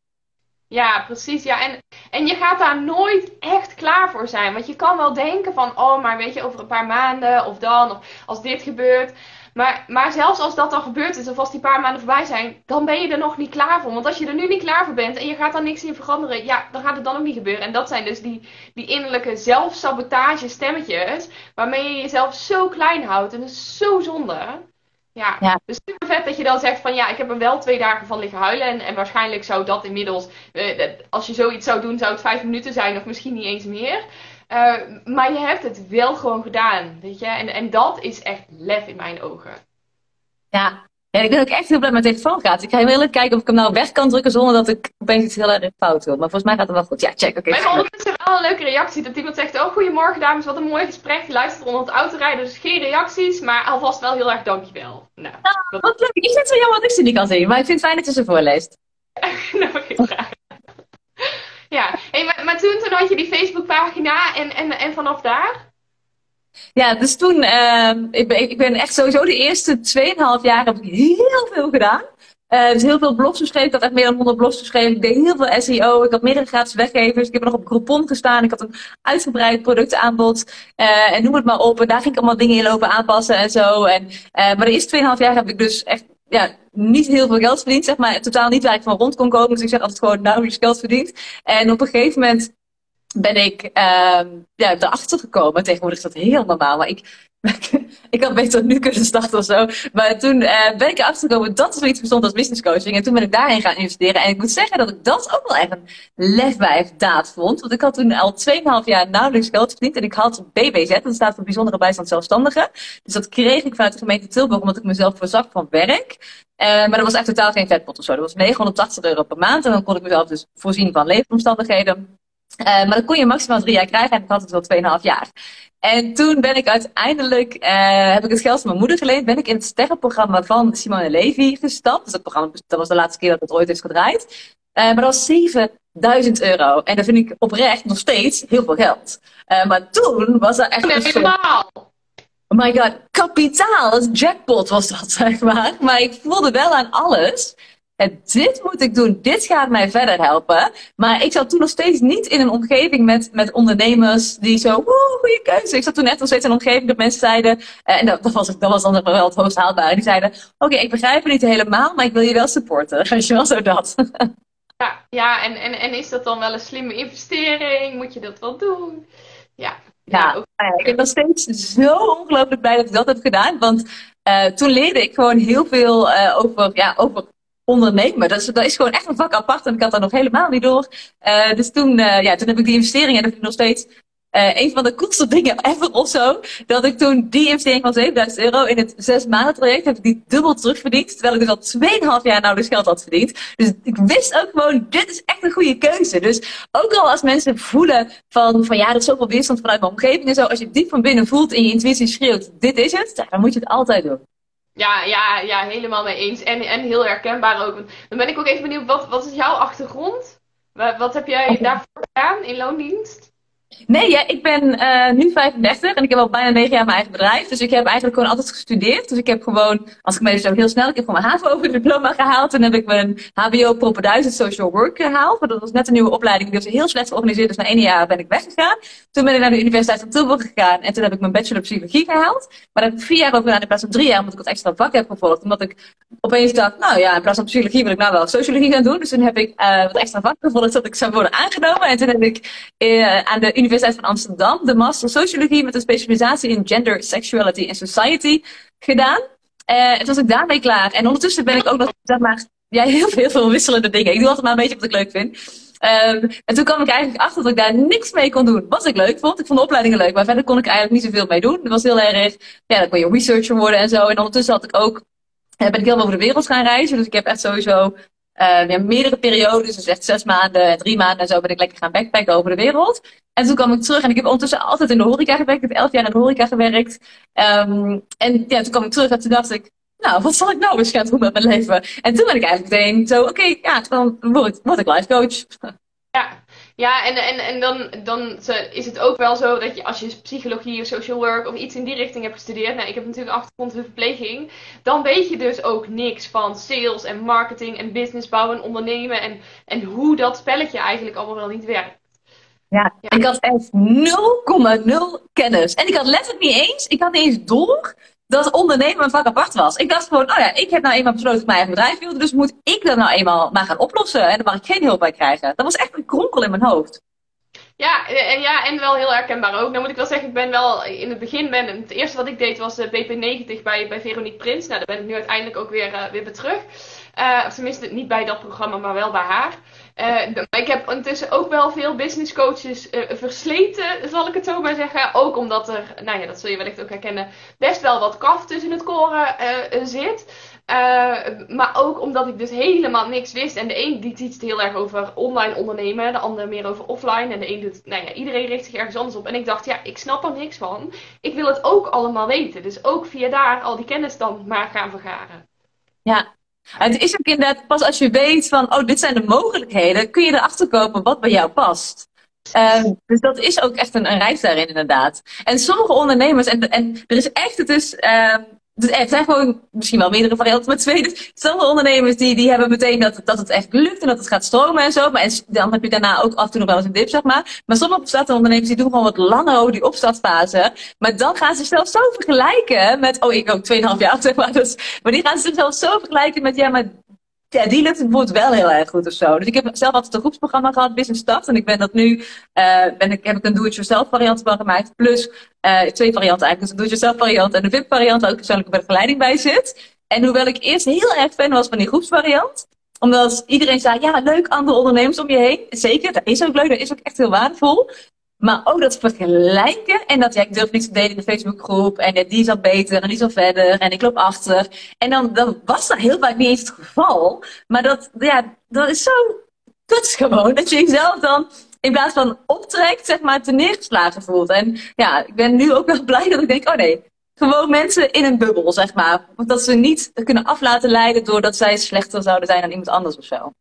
Ja, precies. Ja. En, en je gaat daar nooit echt klaar voor zijn. Want je kan wel denken van, oh, maar weet je, over een paar maanden of dan, of als dit gebeurt. Maar, maar zelfs als dat dan gebeurd is, of als die paar maanden voorbij zijn, dan ben je er nog niet klaar voor. Want als je er nu niet klaar voor bent en je gaat dan niks in veranderen, ja, dan gaat het dan ook niet gebeuren. En dat zijn dus die, die innerlijke zelfsabotage stemmetjes, waarmee je jezelf zo klein houdt. En dat is zo zonde. Ja, ja. dus super vet dat je dan zegt van ja, ik heb er wel twee dagen van liggen huilen. En, en waarschijnlijk zou dat inmiddels, uh, als je zoiets zou doen, zou het vijf minuten zijn of misschien niet eens meer. Uh, maar je hebt het wel gewoon gedaan, weet je. En, en dat is echt lef in mijn ogen. Ja, ja, ik ben ook echt heel blij met deze telefoon gaat. Ik ga heel even kijken of ik hem nou weg kan drukken zonder dat ik opeens iets heel erg fout wil. Maar volgens mij gaat het wel goed. Ja, check. Oké. Okay. Hebben ondertussen wel een leuke reactie. Dat iemand zegt, oh goedemorgen dames, wat een mooi gesprek. Je luistert onder het autorijden, dus geen reacties. Maar alvast wel heel erg dankjewel. Nou, ah, wat leuk. Ik vind het zo jammer dat ik ze niet kan zien. Maar ik vind het fijn dat je ze voorleest. nou, geen vraag. ja, hey, maar, maar, toen, toen had je die Facebookpagina en, en, en vanaf daar? Ja, dus toen, uh, ik, ben, ik ben echt sowieso de eerste 2,5 jaar heb ik heel veel gedaan. Uh, dus heel veel blogs geschreven. Ik had echt meer dan 100 blogs geschreven. Ik deed heel veel SEO. Ik had meerdere gratis weggevers. Ik heb nog op Groupon gestaan. Ik had een uitgebreid productaanbod. Uh, en noem het maar op. En daar ging ik allemaal dingen in lopen aanpassen en zo. En, uh, maar de eerste 2,5 jaar heb ik dus echt ja, niet heel veel geld verdiend, zeg maar. Totaal niet waar ik van rond kon komen. Dus ik zeg altijd gewoon nauwelijks geld verdiend. En op een gegeven moment ben ik uh, ja, erachter gekomen. Tegenwoordig is dat heel normaal. Maar ik, ik had beter nu kunnen starten of zo. Maar toen uh, ben ik erachter gekomen dat er zoiets bestond als business coaching. En toen ben ik daarin gaan investeren. En ik moet zeggen dat ik dat ook wel echt een lefwijf daad vond. Want ik had toen al 2,5 jaar nauwelijks geld verdiend. En ik had BBZ, dat staat voor Bijzondere Bijstand Zelfstandigen. Dus dat kreeg ik vanuit de gemeente Tilburg, omdat ik mezelf voorzag van werk. Uh, maar dat was echt totaal geen vetpot of zo. Dat was 980 euro per maand. En dan kon ik mezelf dus voorzien van leefomstandigheden. Uh, maar dat kon je maximaal drie jaar krijgen en ik had het wel 2,5 jaar. En toen ben ik uiteindelijk, uh, heb ik het geld van mijn moeder geleend, ben ik in het sterrenprogramma van Simone Levy gestapt. Dus dat programma, dat was de laatste keer dat het ooit heeft gedraaid. Uh, maar dat was 7000 euro. En dat vind ik oprecht nog steeds heel veel geld. maar toen was dat echt... Nee, helemaal! Oh my god, kapitaal, jackpot was dat, zeg maar. Maar ik voelde wel aan alles dit moet ik doen, dit gaat mij verder helpen. Maar ik zat toen nog steeds niet in een omgeving met, met ondernemers die zo, woe, goede keuze. Ik zat toen net nog steeds in een omgeving dat mensen zeiden, uh, en dat, dat, was, dat was dan wel het hoogst haalbare, die zeiden, oké, ik begrijp het niet helemaal, maar ik wil je wel supporten. Weet je wel, zo dat. ja, ja en, en, en is dat dan wel een slimme investering? Moet je dat wel doen? Ja. Ja, ja ik ben nog steeds zo ongelooflijk blij dat ik dat heb gedaan. Want uh, toen leerde ik gewoon heel veel uh, over, ja, over ondernemen. Dat is, dat is gewoon echt een vak apart en ik had daar nog helemaal niet door. Uh, dus toen, uh, ja, toen heb ik die investering en dat vind ik nog steeds uh, een van de coolste dingen ever of zo. Dat ik toen die investering van 7000 euro in het zes maanden traject heb ik die dubbel terugverdiend. Terwijl ik dus al 2,5 jaar nou dus geld had verdiend. Dus ik wist ook gewoon, dit is echt een goede keuze. Dus ook al als mensen voelen van, van ja, er is zoveel weerstand vanuit mijn omgeving en zo. Als je diep van binnen voelt en je intuïtie schreeuwt, dit is het. Dan moet je het altijd doen. Ja, ja, ja, helemaal mee eens. En, en heel herkenbaar ook. Dan ben ik ook even benieuwd, wat, wat is jouw achtergrond? Wat, wat heb jij daarvoor gedaan in loondienst? Nee, ja, ik ben uh, nu 35 en ik heb al bijna 9 jaar mijn eigen bedrijf. Dus ik heb eigenlijk gewoon altijd gestudeerd. Dus ik heb gewoon, als ik me zo heel snel, ik heb gewoon mijn HAVO-diploma gehaald. Toen heb ik mijn HBO Proper 1000 Social Work gehaald. Maar dat was net een nieuwe opleiding. Die was heel slecht georganiseerd. Dus na één jaar ben ik weggegaan. Toen ben ik naar de Universiteit van Tilburg gegaan. En toen heb ik mijn bachelor psychologie gehaald. Maar daar heb ik vier jaar over gedaan in plaats van drie jaar. Omdat ik het extra vak heb gevolgd. Omdat ik opeens dacht, nou ja, in plaats van psychologie wil ik nou wel sociologie gaan doen. Dus toen heb ik uh, wat extra vak gevolgd dat ik zou worden aangenomen. En toen heb ik uh, aan de Universiteit van Amsterdam de Master Sociologie met een specialisatie in Gender, Sexuality en Society gedaan. Uh, en toen was ik daarmee klaar. En ondertussen ben ik ook nog, zeg maar, ja, heel veel, heel veel wisselende dingen. Ik doe altijd maar een beetje wat ik leuk vind. Um, en toen kwam ik eigenlijk achter dat ik daar niks mee kon doen. Wat ik leuk vond. Ik vond de opleidingen leuk, maar verder kon ik eigenlijk niet zoveel mee doen. Het was heel erg, ja, dan kon je researcher worden en zo. En ondertussen had ik ook, ben ik heel over de wereld gaan reizen. Dus ik heb echt sowieso uh, ja, meerdere periodes, dus echt zes maanden, drie maanden en zo ben ik lekker gaan backpacken over de wereld. En toen kwam ik terug en ik heb ondertussen altijd in de horeca gewerkt. Ik heb elf jaar in de horeca gewerkt. Um, en toen kwam ik terug en toen dacht ik, nou, wat zal ik nou eens gaan doen met mijn leven? En toen ben ik eigenlijk meteen zo, oké, ja, dan word, word ik life coach. Ja, ja en, en, en dan, dan is het ook wel zo dat je als je psychologie of social work of iets in die richting hebt gestudeerd, nou ik heb natuurlijk achtergrond in verpleging, dan weet je dus ook niks van sales en marketing en business bouwen en ondernemen en, en hoe dat spelletje eigenlijk allemaal wel niet werkt. Ja, ja. ik had echt 0,0 kennis. En ik had letterlijk niet eens, ik had niet eens door dat ondernemen een vak apart was. Ik dacht gewoon, oh ja, ik heb nou eenmaal besloten dat ik mijn eigen bedrijf wilde, dus moet ik dat nou eenmaal maar gaan oplossen. En dan mag ik geen hulp bij krijgen. Dat was echt een kronkel in mijn hoofd. Ja, en, ja, en wel heel herkenbaar ook. Nou moet ik wel zeggen, ik ben wel in het begin, ben, het eerste wat ik deed was de BP90 bij, bij Veronique Prins. Nou, daar ben ik nu uiteindelijk ook weer, uh, weer bij terug. Uh, of tenminste, niet bij dat programma, maar wel bij haar. Uh, ik heb intussen ook wel veel business coaches uh, versleten, zal ik het zo maar zeggen. Ook omdat er, nou ja, dat zul je wellicht ook herkennen, best wel wat kaf tussen het koren uh, zit. maar ook omdat ik dus helemaal niks wist. En de een die iets heel erg over online ondernemen, de ander meer over offline. En de een doet, nou ja, iedereen richt zich ergens anders op. En ik dacht, ja, ik snap er niks van. Ik wil het ook allemaal weten. Dus ook via daar al die kennis dan maar gaan vergaren. Ja, het is ook inderdaad pas als je weet van, oh, dit zijn de mogelijkheden, kun je erachter komen wat bij jou past. Uh, dus dat is ook echt een, een reis daarin inderdaad. En sommige ondernemers, en, en er is echt, het is, uh, dus zijn gewoon misschien wel meerdere varianten met twee. Dus sommige ondernemers die, die hebben meteen dat, dat het echt lukt en dat het gaat stromen en zo. Maar en dan heb je daarna ook af en toe nog wel eens een dip, zeg maar. Maar sommige startende ondernemers die doen gewoon wat langer die opstartfase. Maar dan gaan ze zichzelf zo vergelijken met, oh ik ook 2,5 jaar, zeg maar. Dus, maar die gaan zichzelf zo vergelijken met, ja, maar ja, die lukt het wel heel erg goed of zo. Dus ik heb zelf altijd een groepsprogramma gehad, Business Start. En ik ben dat nu, uh, ben ik, heb ik een do-it-yourself variant van gemaakt. Plus uh, twee varianten eigenlijk. Dus een do-it-yourself variant en een VIP variant, waar ook persoonlijke begeleiding bij zit. En hoewel ik eerst heel erg fan was van die groepsvariant. Omdat iedereen zei, ja, leuk, andere ondernemers om je heen. Zeker, dat is ook leuk, dat is ook echt heel waardevol. Maar ook dat vergelijken en dat ja, ik durf niets te delen in de Facebookgroep en ja, die is al beter en die is al verder en ik loop achter. En dan, was dat heel vaak niet eens het geval. Maar dat, ja, dat is zo kut gewoon. Dat je jezelf dan in plaats van optrekt, zeg maar, te neergeslagen voelt. En ja, ik ben nu ook wel blij dat ik denk, oh nee, gewoon mensen in een bubbel, zeg maar. Dat ze niet kunnen af laten leiden doordat zij slechter zouden zijn dan iemand anders of zo.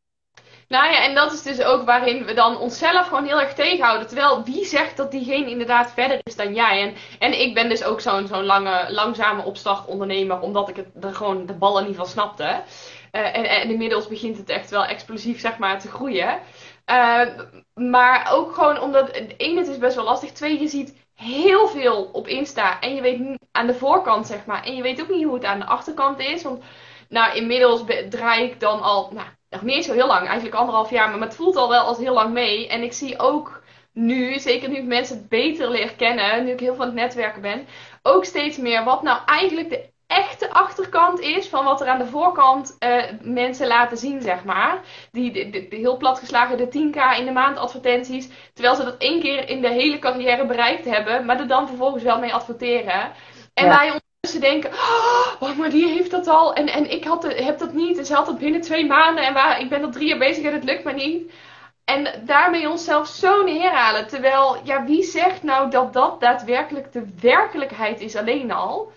Nou ja, en dat is dus ook waarin we dan onszelf gewoon heel erg tegenhouden. Terwijl wie zegt dat diegene inderdaad verder is dan jij? En, en ik ben dus ook zo'n zo'n lange, langzame opstartondernemer, omdat ik het, de, gewoon de ballen niet van snapte. Uh, en, en inmiddels begint het echt wel explosief zeg maar, te groeien. Uh, maar ook gewoon omdat, één, het is best wel lastig. Twee, je ziet heel veel op Insta. En je weet aan de voorkant, zeg maar. En je weet ook niet hoe het aan de achterkant is. Want nou, inmiddels draai ik dan al, nou, nog niet eens zo heel lang, eigenlijk anderhalf jaar, maar het voelt al wel als heel lang mee. En ik zie ook nu, zeker nu ik mensen beter leer kennen, nu ik heel van het netwerken ben, ook steeds meer wat nou eigenlijk de echte achterkant is van wat er aan de voorkant uh, mensen laten zien, zeg maar. Die, de, de, de heel platgeslagen de 10k in de maand advertenties, terwijl ze dat één keer in de hele carrière bereikt hebben, maar er dan vervolgens wel mee adverteren. En ja. wij ze denken, oh, maar die heeft dat al en, en ik had, heb dat niet. En ze had dat binnen twee maanden en waar, ik ben al drie jaar bezig en het lukt maar niet. En daarmee onszelf zo neerhalen. Terwijl, ja, wie zegt nou dat dat daadwerkelijk de werkelijkheid is alleen al?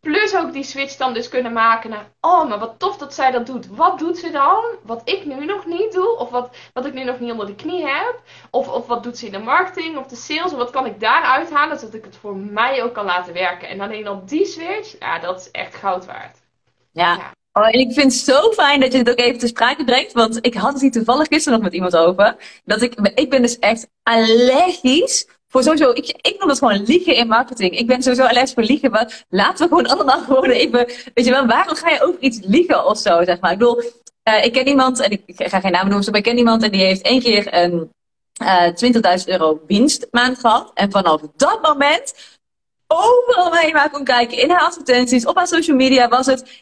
Plus ook die switch dan dus kunnen maken naar, oh, maar wat tof dat zij dat doet. Wat doet ze dan? Wat ik nu nog niet doe? Of wat, wat ik nu nog niet onder de knie heb? Of, of wat doet ze in de marketing of de sales? Of wat kan ik daar uithalen, zodat ik het voor mij ook kan laten werken? En alleen al die switch, ja, dat is echt goud waard. Ja. ja. Oh, en ik vind het zo fijn dat je het ook even te sprake brengt. Want ik had het hier toevallig gisteren nog met iemand over. Dat ik, ik ben dus echt allergisch voor sowieso, ik, ik noem dat gewoon liegen in marketing. Ik ben sowieso allergisch voor liegen, maar laten we gewoon allemaal gewoon even, weet je wel, waarom ga je over iets liegen of zo, zeg maar. Ik bedoel, uh, ik ken iemand, en ik, ga geen naam noemen, maar ik ken iemand en die heeft één keer een uh, 20.000 euro winstmaand gehad. En vanaf dat moment, overal waar je maar kon kijken, in haar advertenties, op haar social media, was het,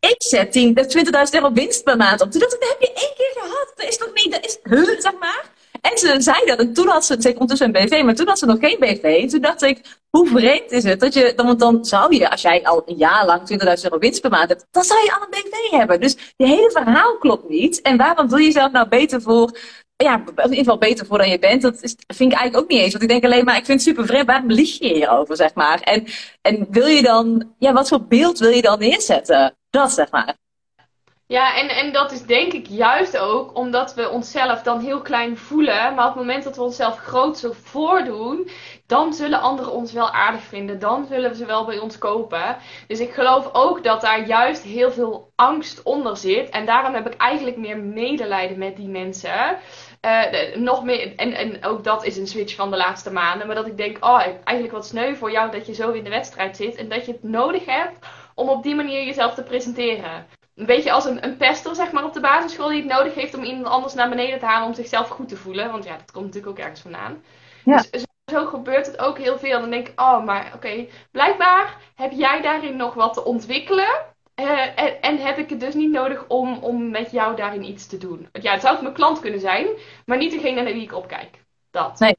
ik zet 20.000 euro winst per maand op. Dat heb je één keer gehad. Dat is toch niet, dat is, zeg maar. En ze zei dat. En toen had ze, ze ondertussen een BV, maar toen had ze nog geen BV. En toen dacht ik, hoe vreemd is het dat je, dan, want dan zou je, als jij al een jaar lang 20.000 euro winst per maand hebt, dan zou je al een BV hebben. Dus je hele verhaal klopt niet. En waarom wil je jezelf nou beter voor, ja, in ieder geval beter voor dan je bent? Dat vind ik eigenlijk ook niet eens. Want ik denk alleen maar, ik vind het super vreemd, waarom lieg je hierover, zeg maar? En, en wil je dan, ja, wat voor beeld wil je dan neerzetten? Dat, zeg maar. Ja, en, en dat is denk ik juist ook omdat we onszelf dan heel klein voelen. Maar op het moment dat we onszelf groot zo voordoen, dan zullen anderen ons wel aardig vinden. Dan zullen ze wel bij ons kopen. Dus ik geloof ook dat daar juist heel veel angst onder zit. En daarom heb ik eigenlijk meer medelijden met die mensen. Uh, nog meer, en, en ook dat is een switch van de laatste maanden. Maar dat ik denk, oh, eigenlijk wat sneu voor jou dat je zo in de wedstrijd zit. En dat je het nodig hebt om op die manier jezelf te presenteren een beetje als een, een pester, zeg maar, op de basisschool die het nodig heeft om iemand anders naar beneden te halen om zichzelf goed te voelen. Want ja, dat komt natuurlijk ook ergens vandaan. Ja. Dus zo, gebeurt het ook heel veel. Dan denk ik, oh, maar oké, blijkbaar heb jij daarin nog wat te ontwikkelen. Uh, en, en, heb ik het dus niet nodig om, om met jou daarin iets te doen. Ja, het zou ook mijn klant kunnen zijn, maar niet degene naar wie ik opkijk. Dat. Nee.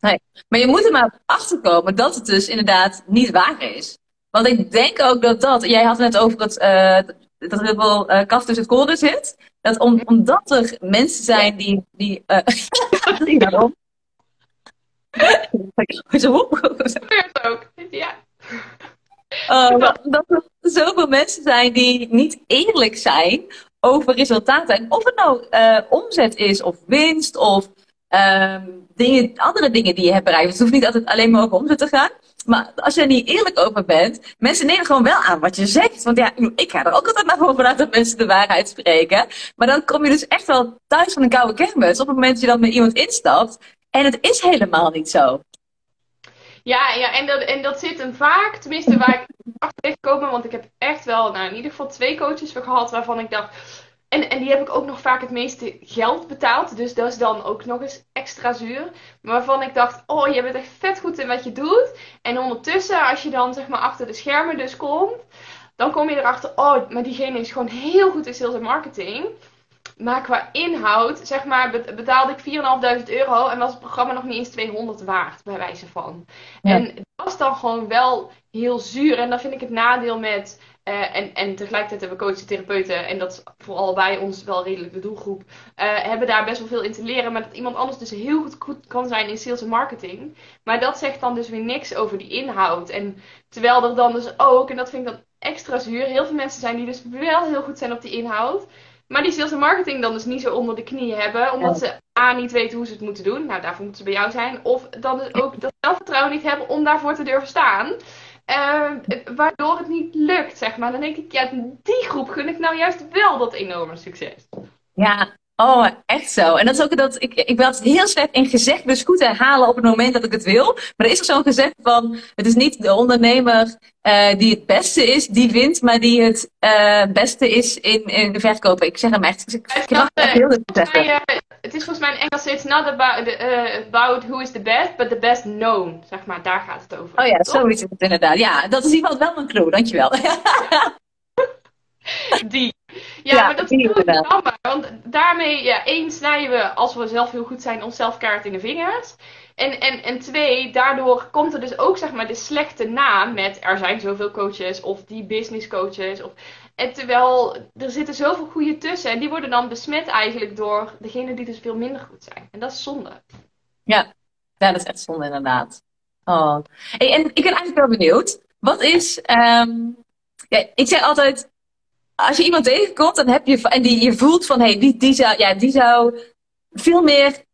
nee. Maar je moet er maar achter komen dat het dus inderdaad niet waar is. Want ik denk ook dat dat, jij had het net over het, uh, dat er heel veel uh, kaf tussen het koren zit. Dat om, omdat er mensen zijn die. die uh, daarom. Zo ook, ja. Uh, dat er zoveel mensen zijn die niet eerlijk zijn over resultaten. En of het nou uh, omzet is, of winst, of um, dingen, andere dingen die je hebt bereikt. Het hoeft niet altijd alleen maar over omzet te gaan. Maar als je er niet eerlijk over bent, mensen nemen gewoon wel aan wat je zegt. Want ja, ik ga er ook altijd maar voor vanuit dat mensen de waarheid spreken. Maar dan kom je dus echt wel thuis van een koude kermis op het moment dat je dan met iemand instapt. En het is helemaal niet zo. Ja, ja en, dat, en dat zit hem vaak, tenminste waar ik achter ben gekomen, want ik heb echt wel, nou in ieder geval twee coaches gehad waarvan ik dacht, en, en die heb ik ook nog vaak het meeste geld betaald. Dus dat is dan ook nog eens extra zuur. Waarvan ik dacht, oh, je bent echt vet goed in wat je doet. En ondertussen, als je dan zeg maar achter de schermen dus komt, dan kom je erachter, oh, maar diegene is gewoon heel goed in sales en marketing. Maar qua inhoud, zeg maar, betaalde ik 4.500 euro en was het programma nog niet eens 200 waard, bij wijze van. En dat was dan gewoon wel heel zuur. En dan vind ik het nadeel met uh, en, en tegelijkertijd hebben we coaches, therapeuten, en dat is vooral bij ons wel redelijk de doelgroep, uh, hebben daar best wel veel in te leren. Maar dat iemand anders dus heel goed, goed kan zijn in sales en marketing. Maar dat zegt dan dus weer niks over die inhoud. En terwijl er dan dus ook, en dat vind ik dan extra zuur, heel veel mensen zijn die dus wel heel goed zijn op die inhoud. Maar die sales en marketing dan dus niet zo onder de knie hebben. Omdat ze A niet weten hoe ze het moeten doen. Nou, daarvoor moeten ze bij jou zijn. Of dan dus ook dat zelfvertrouwen niet hebben om daarvoor te durven staan. Uh, waardoor het niet lukt, zeg maar. Dan denk ik, ja, die groep gun ik nou juist wel dat enorme succes. Ja, Oh, echt zo. En dat is ook dat ik, ik ben altijd heel slecht in gezegd dus goed herhalen op het moment dat ik het wil. Maar er is ook zo'n gezegd van, het is niet de ondernemer uh, die het beste is, die wint, maar die het uh, beste is in, in de verkopen. Ik zeg hem echt. Ik, ik mag het heel het is volgens mij in Engels, it's not about, the, about who is the best, but the best known. Zeg maar, daar gaat het over. Oh ja, zoiets is het inderdaad. Ja, dat is in ieder geval wel mijn clue, dankjewel. die. Ja, maar dat is heel jammer. Want daarmee, ja, één, snijden we, als we zelf heel goed zijn, onszelf kaart in de vingers. En, en, en twee, daardoor komt er dus ook zeg maar de slechte naam met er zijn zoveel coaches of die business coaches. Of, en terwijl er zitten zoveel goede tussen en die worden dan besmet eigenlijk door degene die dus veel minder goed zijn. En dat is zonde. Ja, ja dat is echt zonde inderdaad. Oh. Hey, en ik ben eigenlijk wel benieuwd. Wat is, um, ja, ik zeg altijd, als je iemand tegenkomt dan heb je, en die, je voelt van, hey, die, die, zou, ja, die zou veel meer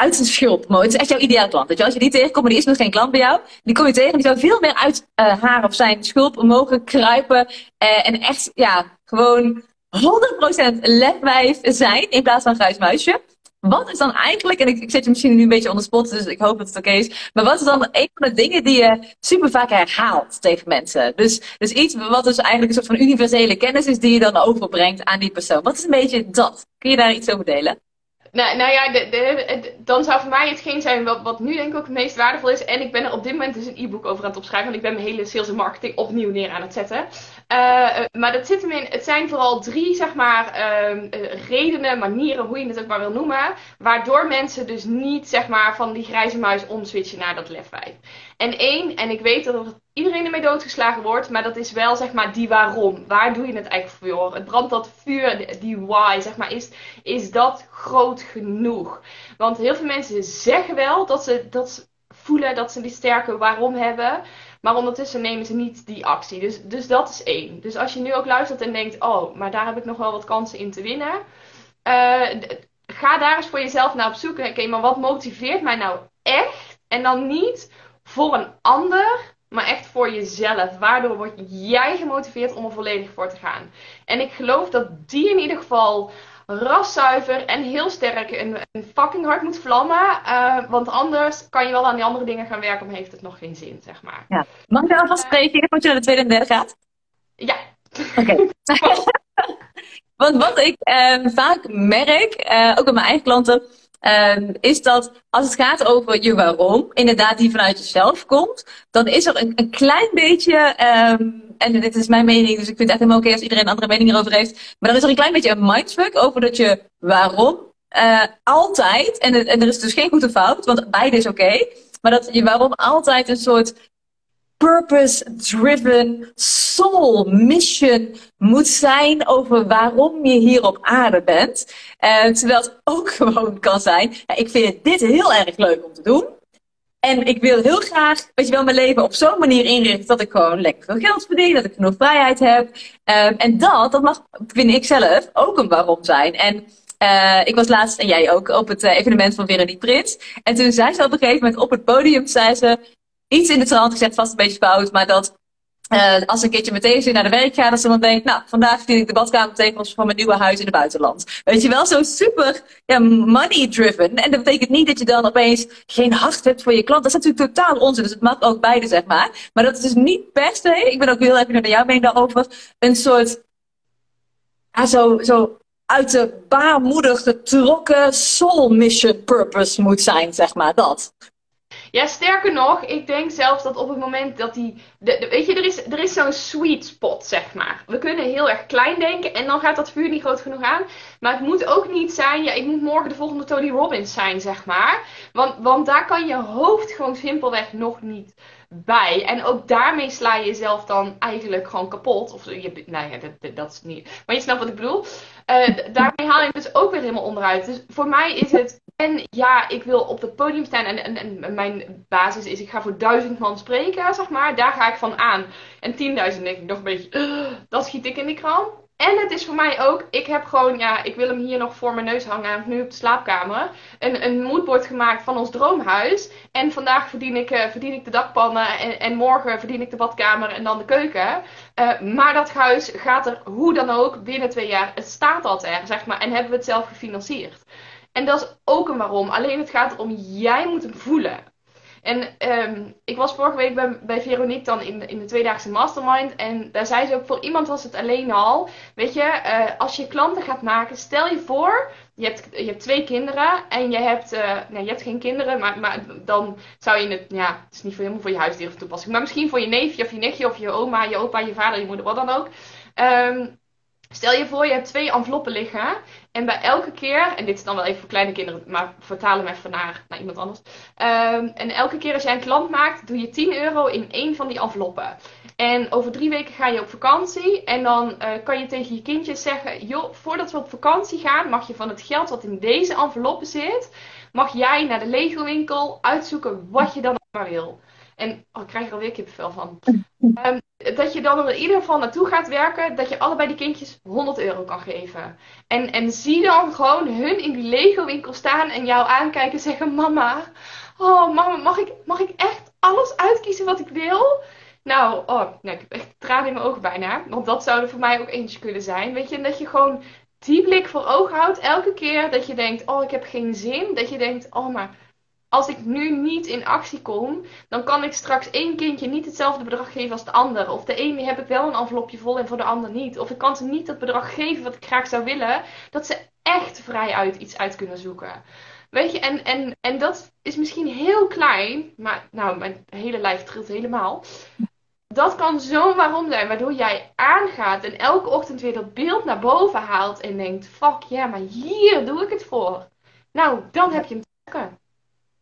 uit zijn schulp mogen. Het is echt jouw ideale klant. Weet je? Als je die tegenkomt, maar die is nog geen klant bij jou, die kom je tegen, die zou veel meer uit uh, haar of zijn schulp mogen kruipen. Uh, en echt, ja, gewoon 100% ledwijf zijn in plaats van muisje. Wat is dan eigenlijk, en ik, ik zet je misschien nu een beetje onder spot, dus ik hoop dat het oké is. Maar wat is dan een van de dingen die je super vaak herhaalt tegen mensen? Dus, dus iets wat dus eigenlijk een soort van universele kennis is die je dan overbrengt aan die persoon. Wat is een beetje dat? Kun je daar iets over delen? Nou, nou ja, de, de, dan zou voor mij hetgeen zijn wat, wat nu denk ik ook het meest waardevol is. En ik ben er op dit moment dus een e-book over aan het opschrijven. Want ik ben mijn hele sales en marketing opnieuw neer aan het zetten. Uh, maar dat zit hem in, het zijn vooral drie, zeg maar, uh, redenen, manieren, hoe je het ook maar wil noemen, waardoor mensen dus niet, zeg maar, van die grijze muis omswitchen naar dat lef 5. En één, en ik weet dat er iedereen ermee doodgeslagen wordt, maar dat is wel, zeg maar, die waarom. Waar doe je het eigenlijk voor? Het brandt dat vuur, die why, zeg maar, is, is dat groot genoeg? Want heel veel mensen zeggen wel dat ze, dat ze voelen dat ze die sterke waarom hebben. Maar ondertussen nemen ze niet die actie. Dus, dus dat is één. Dus als je nu ook luistert en denkt: oh, maar daar heb ik nog wel wat kansen in te winnen. Uh, ga daar eens voor jezelf naar op zoek. Oké, maar wat motiveert mij nou echt? En dan niet voor een ander, maar echt voor jezelf. Waardoor word jij gemotiveerd om er volledig voor te gaan. En ik geloof dat die in ieder geval raszuiver en heel sterk een, een fucking hard moet vlammen. Uh, want anders kan je wel aan die andere dingen gaan werken, maar heeft het nog geen zin, zeg maar. Ja. Mag ik alvast spreken voordat je naar de tweede en derde gaat? Ja. Oké. want wat ik uh, vaak merk, uh, ook bij mijn eigen klanten, ehm, is dat als het gaat over je waarom, inderdaad die vanuit jezelf komt, dan is er een, een klein beetje ehm, en dit is mijn mening, dus ik vind het echt helemaal oké als iedereen een andere mening erover heeft. Maar er is er een klein beetje een mindfuck over dat je waarom uh, altijd, en er is dus geen goede fout, want beide is oké, maar dat je waarom altijd een soort purpose-driven soul mission moet zijn over waarom je hier op aarde bent. Uh, terwijl het ook gewoon kan zijn, ja, ik vind dit heel erg leuk om te doen. En ik wil heel graag, weet je wel, mijn leven op zo'n manier inrichten dat ik gewoon lekker veel geld verdien, dat ik genoeg vrijheid heb. Um, en dat, dat mag, vind ik zelf, ook een waarom zijn. En uh, ik was laatst, en jij ook, op het uh, evenement van Veronique Prins. En toen zei ze op een gegeven moment op het podium, zei ze iets in de trant gezegd, vast een beetje fout, maar dat uh, als een keertje met deze naar de werk ga, dat ze dan denkt, nou, vandaag verdien ik de badkamertegels van mijn nieuwe huis in het buitenland. Weet je wel, zo super ja, money driven. En dat betekent niet dat je dan opeens geen hart hebt voor je klant. Dat is natuurlijk totaal onzin, dus het mag ook beide, zeg maar. Maar dat is dus niet per se, ik ben ook heel even naar jouw mening daarover, een soort, zo, zo uit de baarmoeder getrokken soul mission purpose moet zijn, zeg maar, dat. Ja, sterker nog, ik denk zelfs dat op het moment dat die. Weet je, er is, er is zo'n sweet spot, zeg maar. We kunnen heel erg klein denken en dan gaat dat vuur niet groot genoeg aan. Maar het moet ook niet zijn, ja, ik moet morgen de volgende Tony Robbins zijn, zeg maar. Want, want daar kan je hoofd gewoon simpelweg nog niet bij. En ook daarmee sla je jezelf dan eigenlijk gewoon kapot. Of je, nou ja, dat, dat is niet. Maar je snapt wat ik bedoel. Uh, daarmee haal je het dus ook weer helemaal onderuit. Dus voor mij is het. En ja, ik wil op het podium staan. En, mijn basis is: ik ga voor duizend man spreken, zeg maar. Daar ga ik van aan. En 10.000 denk ik nog een beetje. Dat schiet ik in die krant. En het is voor mij ook, ik heb gewoon, ja, ik wil hem hier nog voor mijn neus hangen, nu op de slaapkamer. Een, een moodboard gemaakt van ons droomhuis. En vandaag verdien ik, uh, verdien ik de dakpannen en, en morgen verdien ik de badkamer en dan de keuken. Uh, maar dat huis gaat er hoe dan ook binnen twee jaar, het staat al zeg maar. En hebben we het zelf gefinancierd. En dat is ook een waarom. Alleen het gaat erom, jij moet hem voelen. En um, ik was vorige week bij, bij Veronique dan in, in de tweedaagse mastermind. En daar zei ze ook, voor iemand was het alleen al. Weet je, uh, als je klanten gaat maken, stel je voor, je hebt, je hebt twee kinderen. En je hebt, uh, nee, je hebt geen kinderen, maar, maar dan zou je het, ja, het is niet voor, helemaal voor je huisdier of toepassing. Maar misschien voor je neefje of je nichtje of je oma, je opa, je vader, je moeder, wat dan ook. Um, Stel je voor, je hebt twee enveloppen liggen. En bij elke keer, en dit is dan wel even voor kleine kinderen, maar vertaal hem even naar, naar iemand anders. Um, en elke keer als jij een klant maakt, doe je 10 euro in één van die enveloppen. En over drie weken ga je op vakantie. En dan uh, kan je tegen je kindjes zeggen: joh, voordat we op vakantie gaan, mag je van het geld wat in deze enveloppen zit, mag jij naar de Lego winkel uitzoeken wat je dan maar wil. En oh, ik krijg er alweer kippenvel van. Um, dat je dan er in ieder geval naartoe gaat werken. Dat je allebei die kindjes 100 euro kan geven. En, en zie dan gewoon hun in die Lego winkel staan en jou aankijken en zeggen: Mama, oh mama, mag ik, mag ik echt alles uitkiezen wat ik wil? Nou, oh, nou, ik heb echt tranen in mijn ogen bijna. Want dat zou er voor mij ook eentje kunnen zijn. Weet je, en dat je gewoon die blik voor ogen houdt elke keer dat je denkt: Oh, ik heb geen zin. Dat je denkt: Oh, maar als ik nu niet in actie kom, dan kan ik straks één kindje niet hetzelfde bedrag geven als de ander. Of de ene heb ik wel een envelopje vol en voor de ander niet. Of ik kan ze niet dat bedrag geven wat ik graag zou willen, dat ze echt vrij uit iets uit kunnen zoeken. Weet je, en, en, en dat is misschien heel klein, maar nou, mijn hele lijf trilt helemaal. dat kan zo'n waarom zijn, waardoor jij aangaat en elke ochtend weer dat beeld naar boven haalt en denkt: fuck ja, maar hier doe ik het voor. Nou, dan heb je hem.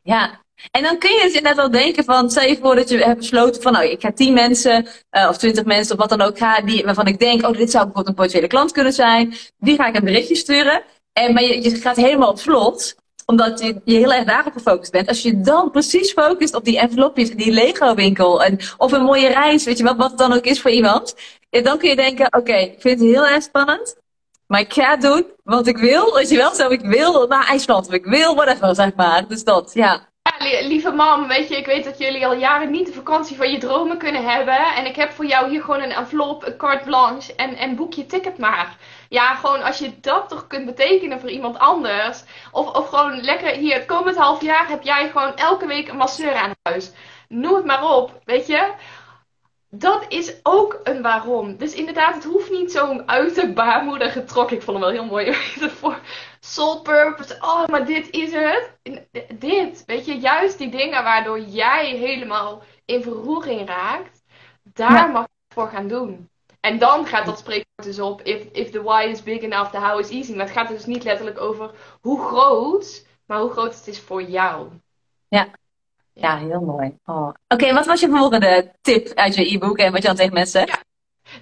Ja, en dan kun je dus inderdaad wel denken van, stel je voor dat je hebt besloten van, nou, ik ga 10 mensen uh, of 20 mensen of wat dan ook ga, die, waarvan ik denk, oh, dit zou bijvoorbeeld een potentiële klant kunnen zijn. Die ga ik een berichtje sturen. En, maar je, gaat helemaal op slot omdat je, je heel erg daarop gefocust bent. Als je dan precies focust op die envelopjes, die Lego winkel en, of een mooie reis, weet je wat, wat het dan ook is voor iemand. Dan kun je denken, oké, ik vind het heel erg spannend. Maar ik ga doen wat ik wil. Weet je wel, zo ik wil naar IJsland. Ik wil whatever, zeg maar. Dus dat, ja. Ja, lieve mam, weet je, ik weet dat jullie al jaren niet de vakantie van je dromen kunnen hebben. En ik heb voor jou hier gewoon een envelop, een carte blanche en, en boek je ticket maar. Ja, gewoon als je dat toch kunt betekenen voor iemand anders. Of, of gewoon lekker hier, het komend half jaar heb jij gewoon elke week een masseur aan huis. Noem het maar op, weet je. Dat is ook een waarom. Dus inderdaad, het hoeft niet zo'n uit de baarmoeder getrokken. Ik vond hem wel heel mooi voor soul purpose. Oh, maar dit is het. Dit, weet je, juist die dingen waardoor jij helemaal in verroering raakt. Daar mag je het voor gaan doen. En dan gaat dat spreekwoord dus op, if, if the why is big enough, the how is easy. Maar het gaat dus niet letterlijk over hoe groot, maar hoe groot het is voor jou. Ja, ja heel mooi. Oh. Oké, wat was je volgende tip uit je e-book en wat je dan tegen mensen zegt?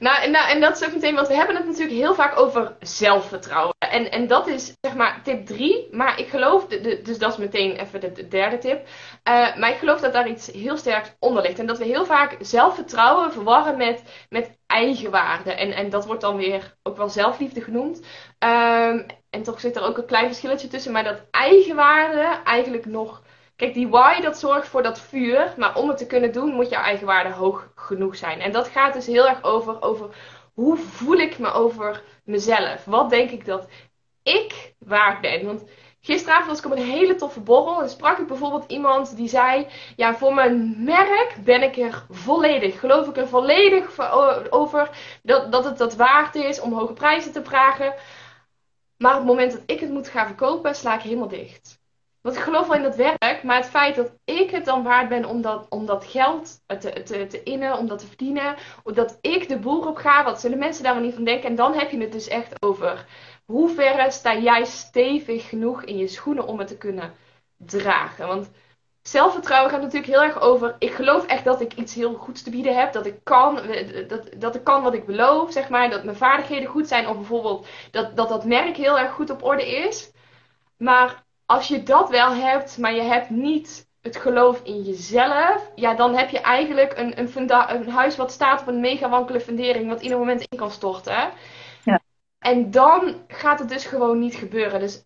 Nou, nou, en dat is ook meteen, want we hebben het natuurlijk heel vaak over zelfvertrouwen. En, en dat is zeg maar tip 3. Maar ik geloof, de, dus dat is meteen even de, derde tip. Uh, maar ik geloof dat daar iets heel sterk onder ligt. En dat we heel vaak zelfvertrouwen verwarren met, met eigenwaarde. En, en dat wordt dan weer ook wel zelfliefde genoemd. Um, en toch zit er ook een klein verschilletje tussen. Maar dat eigenwaarde eigenlijk nog Kijk, die why dat zorgt voor dat vuur, maar om het te kunnen doen moet jouw eigenwaarde hoog genoeg zijn. En dat gaat dus heel erg over, over hoe voel ik me over mezelf? Wat denk ik dat ik waard ben? Want gisteravond was ik op een hele toffe borrel en sprak ik bijvoorbeeld iemand die zei: Ja, voor mijn merk ben ik er volledig, geloof ik er volledig over dat, dat het dat waard is om hoge prijzen te vragen. Maar op het moment dat ik het moet gaan verkopen, sla ik helemaal dicht. Want ik geloof wel in dat werk, maar het feit dat ik het dan waard ben om dat, geld te, te, te innen, om dat te verdienen, dat ik de boer op ga, wat zullen mensen daar wel niet van denken? En dan heb je het dus echt over hoe ver sta jij stevig genoeg in je schoenen om het te kunnen dragen. Want zelfvertrouwen gaat natuurlijk heel erg over. Ik geloof echt dat ik iets heel goeds te bieden heb. Dat ik kan, dat, dat ik kan wat ik beloof, zeg maar. Dat mijn vaardigheden goed zijn. Of bijvoorbeeld dat dat, dat merk heel erg goed op orde is. Maar als je dat wel hebt, maar je hebt niet het geloof in jezelf, ja, dan heb je eigenlijk een, een, een huis wat staat op een mega wankele fundering, wat ieder moment in kan storten. Ja. En dan gaat het dus gewoon niet gebeuren. Dus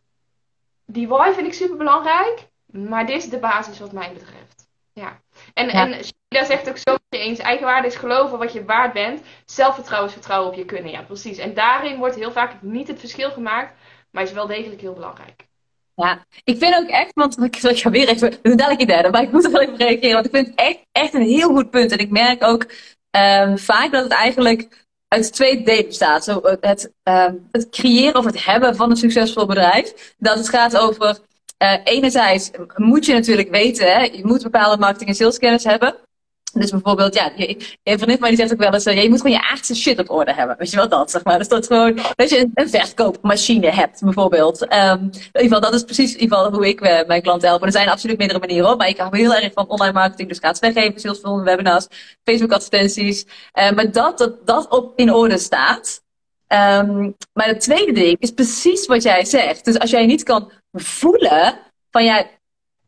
die why vind ik super belangrijk, maar dit is de basis wat mij betreft. Ja. En, ja. en Sheila zegt ook zo eens, eigenwaarde is geloven wat je waard bent, zelfvertrouwen is vertrouwen op je kunnen. Ja, precies. En daarin wordt heel vaak niet het verschil gemaakt, maar is wel degelijk heel belangrijk. Ja, ik vind ook echt, want ik, ga weer even, we dadelijk in derde, maar ik moet er wel even reageren, want ik vind het echt, echt een heel goed punt. En ik merk ook um, vaak dat het eigenlijk uit twee delen bestaat. Zo, het, um, het creëren of het hebben van een succesvol bedrijf. Dat het gaat over, uh, enerzijds moet je natuurlijk weten, je moet bepaalde marketing- en saleskennis hebben. Dus bijvoorbeeld, ja, een vriendin van die zegt ook wel eens, uh, je moet gewoon je aardse shit op orde hebben. Weet je wel dat, zeg maar. Dus dat gewoon, dat je een, verkoopmachine hebt, bijvoorbeeld. Um, in ieder geval, dat is precies in ieder geval hoe ik uh, mijn klanten help. er zijn absoluut meerdere manieren op, maar ik hou heel erg van online marketing. Dus gratis weggeven, salesfunnel, webinars, Facebook advertenties. Uh, maar dat, dat dat op in orde staat. Um, maar het tweede ding is precies wat jij zegt. Dus als jij niet kan voelen van ja,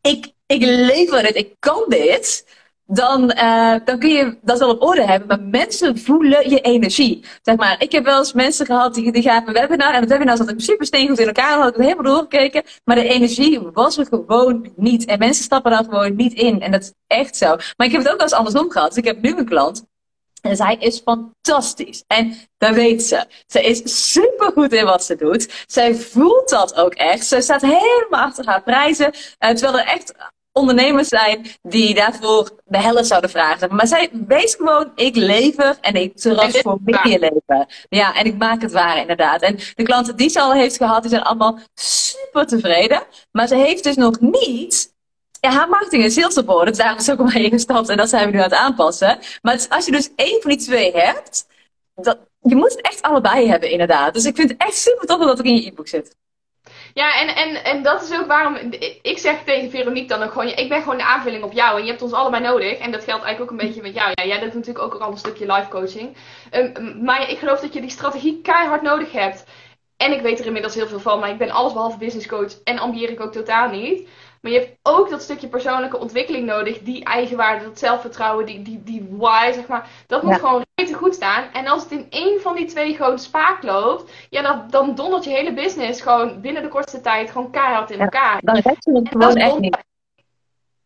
ik, ik lever het, ik kan dit dan, uh, dan kun je dat wel op orde hebben. Maar mensen voelen je energie. Zeg maar, ik heb wel eens mensen gehad die, die gaven een webinar. En het webinar zat super steengoed in elkaar. had ik het helemaal doorgekeken. Maar de energie was er gewoon niet. En mensen stappen daar gewoon niet in. En dat is echt zo. Maar ik heb het ook wel eens andersom gehad. Dus ik heb nu een klant. En zij is fantastisch. En dat weet ze. Ze is super goed in wat ze doet. Zij voelt dat ook echt. Ze staat helemaal achter haar prijzen. Uh, terwijl er echt ondernemers zijn die daarvoor de helft zouden vragen. Maar zij wees gewoon, ik lever en ik transformeer je leven. Ja, en ik maak het waar inderdaad. En de klanten die ze al heeft gehad, die zijn allemaal super tevreden. Maar ze heeft dus nog niet ja, haar marketing en sales support, dus daar is ook al mee ingestapt en dat zijn we nu aan het aanpassen. Maar als je dus één van die twee hebt, dat, je moet het echt allebei hebben inderdaad. Dus ik vind het echt super tof dat het in je e-book zit. Ja, en, en, en dat is ook waarom ik zeg tegen Veronique dan ook gewoon: ik ben gewoon de aanvulling op jou en je hebt ons allebei nodig. En dat geldt eigenlijk ook een beetje met jou. Ja, jij doet natuurlijk ook al een stukje live coaching. Um, maar ik geloof dat je die strategie keihard nodig hebt. En ik weet er inmiddels heel veel van, maar ik ben alles behalve business coach en ambieer ik ook totaal niet. Maar je hebt ook dat stukje persoonlijke ontwikkeling nodig. Die eigenwaarde, dat zelfvertrouwen, die, die, die why, zeg maar. Dat moet gewoon te goed staan. En als het in één van die twee gewoon spaak loopt, ja, dan, dan dondert je hele business gewoon binnen de kortste tijd gewoon keihard in elkaar. dan red je het gewoon echt niet.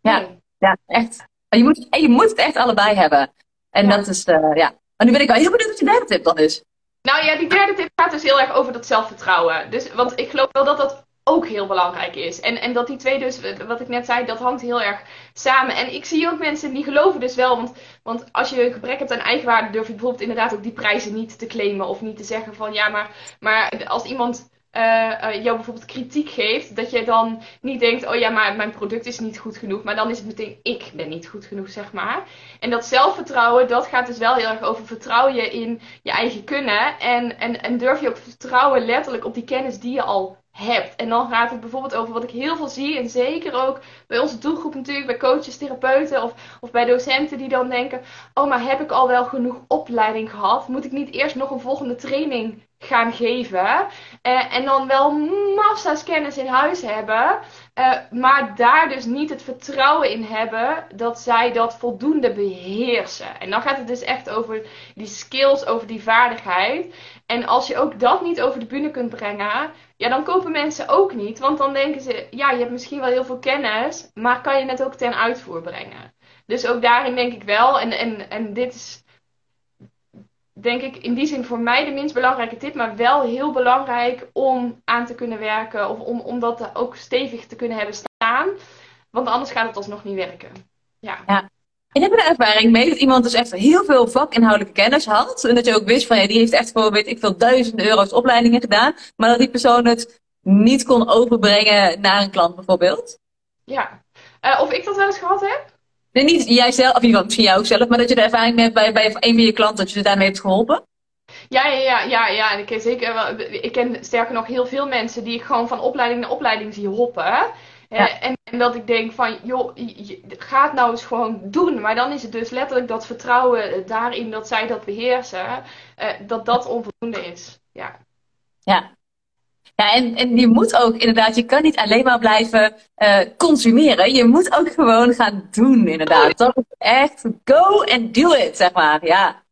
Ja, ja, echt. Je moet, je moet het echt allebei hebben. En dat is, uh, ja. Maar nu ben ik wel heel benieuwd wat je derde tip dan is. Nou ja, die derde tip gaat dus heel erg over dat zelfvertrouwen. Dus, want ik geloof wel dat dat ook heel belangrijk is. En, en dat die twee dus, wat ik net zei, dat hangt heel erg samen. En ik zie ook mensen die geloven dus wel, want, want als je een gebrek hebt aan eigenwaarde, durf je bijvoorbeeld inderdaad ook die prijzen niet te claimen. Of niet te zeggen van, ja, maar, maar als iemand uh, jou bijvoorbeeld kritiek geeft, dat je dan niet denkt, oh ja, maar mijn product is niet goed genoeg, maar dan is het meteen, ik ben niet goed genoeg, zeg maar. En dat zelfvertrouwen, dat gaat dus wel heel erg over vertrouw je in je eigen kunnen en, en, en durf je ook vertrouwen letterlijk op die kennis die je al hebt. En dan gaat het bijvoorbeeld over wat ik heel veel zie. En zeker ook bij onze doelgroep natuurlijk, bij coaches, therapeuten of, of bij docenten die dan denken: Oh, maar heb ik al wel genoeg opleiding gehad? Moet ik niet eerst nog een volgende training gaan geven? Uh, en dan wel massa's kennis in huis hebben. Uh, maar daar dus niet het vertrouwen in hebben dat zij dat voldoende beheersen. En dan gaat het dus echt over die skills, over die vaardigheid. En als je ook dat niet over de bühne kunt brengen, ja, dan kopen mensen ook niet. Want dan denken ze, ja, je hebt misschien wel heel veel kennis, maar kan je het ook ten uitvoer brengen? Dus ook daarin denk ik wel, en, en, en dit is denk ik in die zin voor mij de minst belangrijke tip, maar wel heel belangrijk om aan te kunnen werken of om, om dat ook stevig te kunnen hebben staan. Want anders gaat het alsnog niet werken. Ja. ja. En heb je er ervaring mee dat iemand dus echt heel veel vakinhoudelijke kennis had? En dat je ook wist van ja, die heeft echt voor weet ik veel duizenden euro's opleidingen gedaan. Maar dat die persoon het niet kon overbrengen naar een klant bijvoorbeeld? Ja. Uh, of ik dat wel eens gehad heb? Nee, niet jijzelf, of iemand, misschien jij ook zelf, maar dat je de ervaring mee hebt bij, bij een van je klanten, dat je ze daarmee hebt geholpen? Ja, ja, ja, ja, ja. En ik ken zeker wel, ik ken sterker nog heel veel mensen die ik gewoon van opleiding naar opleiding zie hoppen. En, en, dat ik denk van, joh, je, ga het nou eens gewoon doen. Maar dan is het dus letterlijk dat vertrouwen daarin dat zij dat beheersen, uh, dat dat onvoldoende is. Ja. Ja. Ja, en, en je moet ook inderdaad, je kan niet alleen maar blijven uh, consumeren. Je moet ook gewoon gaan doen, inderdaad. Dat is echt go and do it, zeg maar. Ja.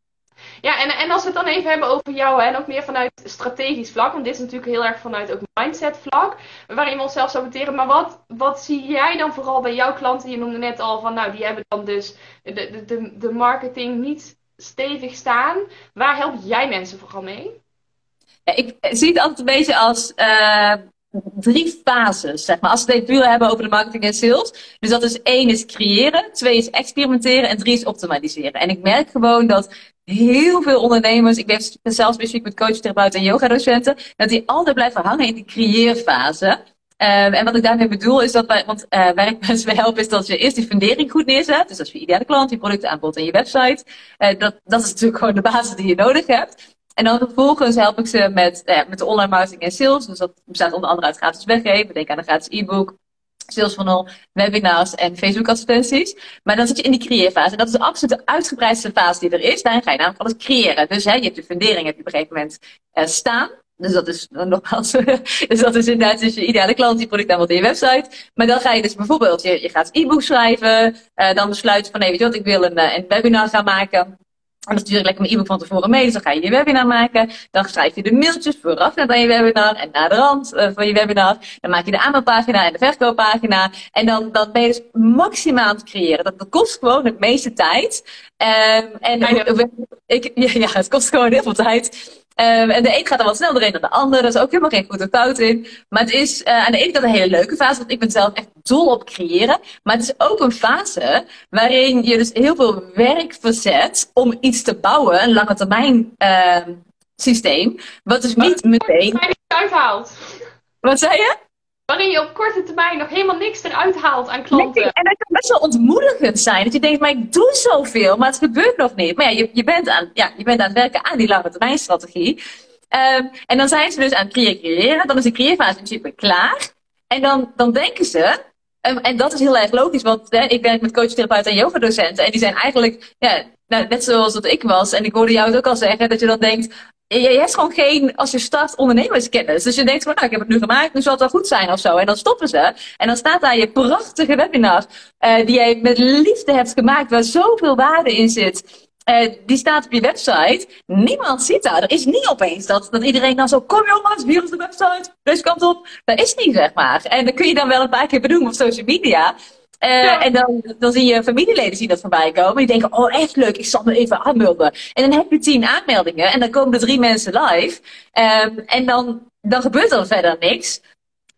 Ja, en, en als we het dan even hebben over jou, en ook meer vanuit strategisch vlak, want dit is natuurlijk heel erg vanuit ook mindset vlak, waarin we onszelf saboteren. Maar wat, wat zie jij dan vooral bij jouw klanten? Je noemde net al van, nou, die hebben dan dus de, de, de marketing niet stevig staan. Waar help jij mensen vooral mee? Ja, ik zie het altijd een beetje als uh, drie fases, zeg maar. Als we het puur hebben over de marketing en sales. Dus dat is één is creëren, twee is experimenteren en drie is optimaliseren. En ik merk gewoon dat heel veel ondernemers, ik ben zelfs specifiek met coach, therapeuten en yoga docenten, dat die altijd blijven hangen in die creëerfase. Um, en wat ik daarmee bedoel is dat wij, want uh, waar ik mensen bij help is dat je eerst die fundering goed neerzet. Dus dat is je ideale klant, je productaanbod en je website. Uh, dat, dat is natuurlijk gewoon de basis die je nodig hebt. En dan vervolgens help ik ze met, uh, met de online marketing en sales. Dus dat bestaat onder andere uit gratis weggeven. Denk aan een gratis e-book, sales funnel, webinars en Facebook advertenties. Maar dan zit je in die creëerfase. En dat is de absolute uitgebreidste fase die er is. Daarin ga je namelijk alles creëren. Dus hè, je hebt de fundering heb je op een gegeven moment uh, staan. Dus dat is nogmaals, dus dat is inderdaad dus je ideale klant, die product aanbod in je website. Maar dan ga je dus bijvoorbeeld, je, je gaat e-book schrijven, uh, dan besluit van, nee, weet je wat, ik wil een, een webinar gaan maken. En dan stuur ik lekker mijn e-book van tevoren mee. Dus dan ga je je webinar maken. Dan schrijf je de mailtjes vooraf naar je webinar. En na de rand uh, van je webinar. Dan maak je de aanmeldpagina en de verkooppagina. En dan, dan ben je dus maximaal aan het creëren. Dat, dat kost gewoon het meeste tijd. Um, en ik, ja, ja, het kost gewoon heel veel tijd. Um, en de een gaat er wat sneller in dan de ander. Daar is ook helemaal geen goed of fout in. Maar het is uh, aan de ene kant een hele leuke fase. Want ik ben zelf echt dol op creëren. Maar het is ook een fase waarin je dus heel veel werk verzet om iets te bouwen. Een lange termijn uh, systeem. Wat dus niet meteen... uithaalt. Wat zei je? Waarin je op korte termijn nog helemaal niks eruit haalt aan klanten. En dat kan best wel ontmoedigend zijn. Dat je denkt, maar ik doe zoveel, maar het gebeurt nog niet. Maar ja, je, je, bent, aan, ja, je bent aan het werken aan die lange termijn strategie. Um, en dan zijn ze dus aan het creëren. Dan is de creëerfase in principe klaar. En dan, dan denken ze, um, en dat is heel erg logisch, want hè, ik werk met coachtherapeuten en yogadocenten. En die zijn eigenlijk ja, net zoals dat ik was. En ik hoorde jou het ook al zeggen, dat je dan denkt, je, hebt gewoon geen, als je start, ondernemerskennis. Dus je denkt van, nou, ik heb het nu gemaakt, nu zal het wel goed zijn of zo. En dan stoppen ze. En dan staat daar je prachtige webinar, uh, die jij met liefde hebt gemaakt, waar zoveel waarde in zit. Uh, die staat op je website. Niemand ziet daar. Er is niet opeens dat, dat iedereen dan zo, kom jongens, hier is de website, deze kant op. Dat is niet, zeg maar. En dan kun je dan wel een paar keer bedoelen op social media. Uh, En dan, dan zie je familieleden zien dat voorbij komen. Die denken, oh echt leuk, ik zal me even aanmelden. En dan heb je tien aanmeldingen en dan komen er drie mensen live. Um, en dan, dan gebeurt er verder niks.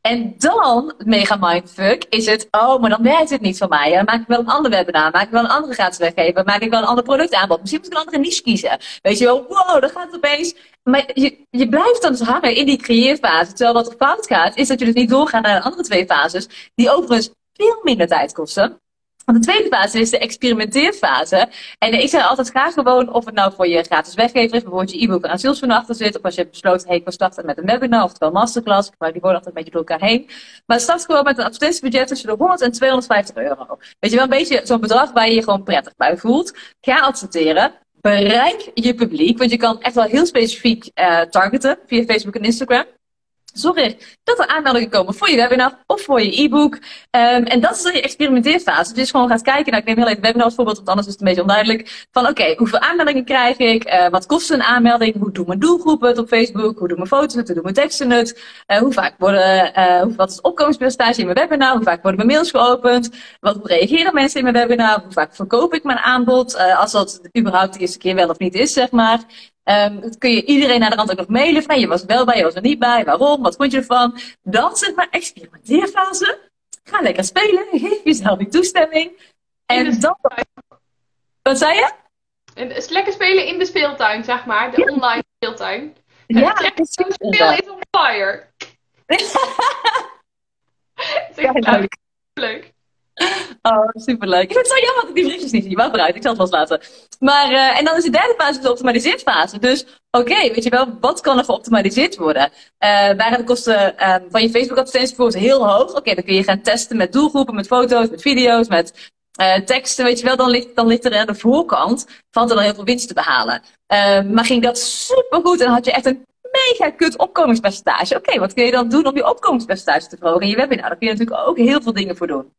En dan, mega mindfuck, is het, oh, maar dan werkt het niet voor mij. Dan maak ik wel een ander webinar, maak ik wel een andere gratis weggever, maak ik wel een ander product aanbod. Misschien moet ik een andere niche kiezen. Weet je wel, wow, dan gaat het opeens. Maar je, je blijft dan dus hangen in die creëerfase. Terwijl wat er fout gaat, is dat je dus niet doorgaat naar de andere twee fases, die overigens veel minder tijd kosten. Want de tweede fase is de experimenteerfase. En ik zeg altijd graag gewoon of het nou voor je gratis weggever is, bijvoorbeeld je e-book aan sales achter zit, of als je hebt besloten, hey, ik starten met een webinar, oftewel masterclass, gebruik die woorden altijd een beetje door elkaar heen. Maar start gewoon met een advertentiebudget tussen de 100 en 250 euro. Weet je wel, een beetje zo'n bedrag waar je je gewoon prettig bij voelt. Ga adverteren. Bereik je publiek, want je kan echt wel heel specifiek uh, targeten via Facebook en Instagram zorg dat er aanmeldingen komen voor je webinar of voor je e-book. Um, en dat is dan je experimenteerfase. Dus gewoon gaat kijken, nou ik neem heel even webinar als voorbeeld, want anders is het een beetje onduidelijk. Van oké, hoeveel aanmeldingen krijg ik? Uh, wat kost een aanmelding? Hoe doen mijn doelgroepen het op Facebook? Hoe doen mijn foto's het? Hoe doen mijn teksten het? Uh, hoe vaak worden, uh, wat is het opkomenspercentage in mijn webinar? Hoe vaak worden mijn mails geopend? Wat reageren mensen in mijn webinar? Hoe vaak verkoop ik mijn aanbod? als dat überhaupt de eerste keer wel of niet is, zeg maar. Um, dat kun je iedereen naar de rand ook nog mailen. Van, je was wel bij, je was er niet bij. Waarom? Wat vond je ervan? Dat is maar experimenteerfase. Ga lekker spelen. Geef jezelf die toestemming. En dan... Wat zei je? En is lekker spelen in de speeltuin, zeg maar. De online speeltuin. Ja, precies. Spelen is on fire. ja, leuk. Leuk. Oh, superleuk. Ik vind het zo jammer dat ik die briefjes niet zie. Maar vooruit, ik zal het wel laten. Maar, uh, en dan is de derde fase de optimaliseerfase. Dus, oké, weet je wel, wat kan er geoptimaliseerd worden? Uh, waren de kosten uh, van je Facebook advertenties bijvoorbeeld heel hoog? Oké, dan kun je gaan testen met doelgroepen, met foto's, met video's, met uh, teksten, weet je wel, dan ligt, dan ligt er aan de voorkant, valt er dan heel veel winst te behalen. Uh, maar ging dat supergoed en had je echt een mega kut opkomingspercentage. Oké, wat kun je dan doen om je opkomingspercentage te verhogen in je webinar? Daar kun je natuurlijk ook heel veel dingen voor doen.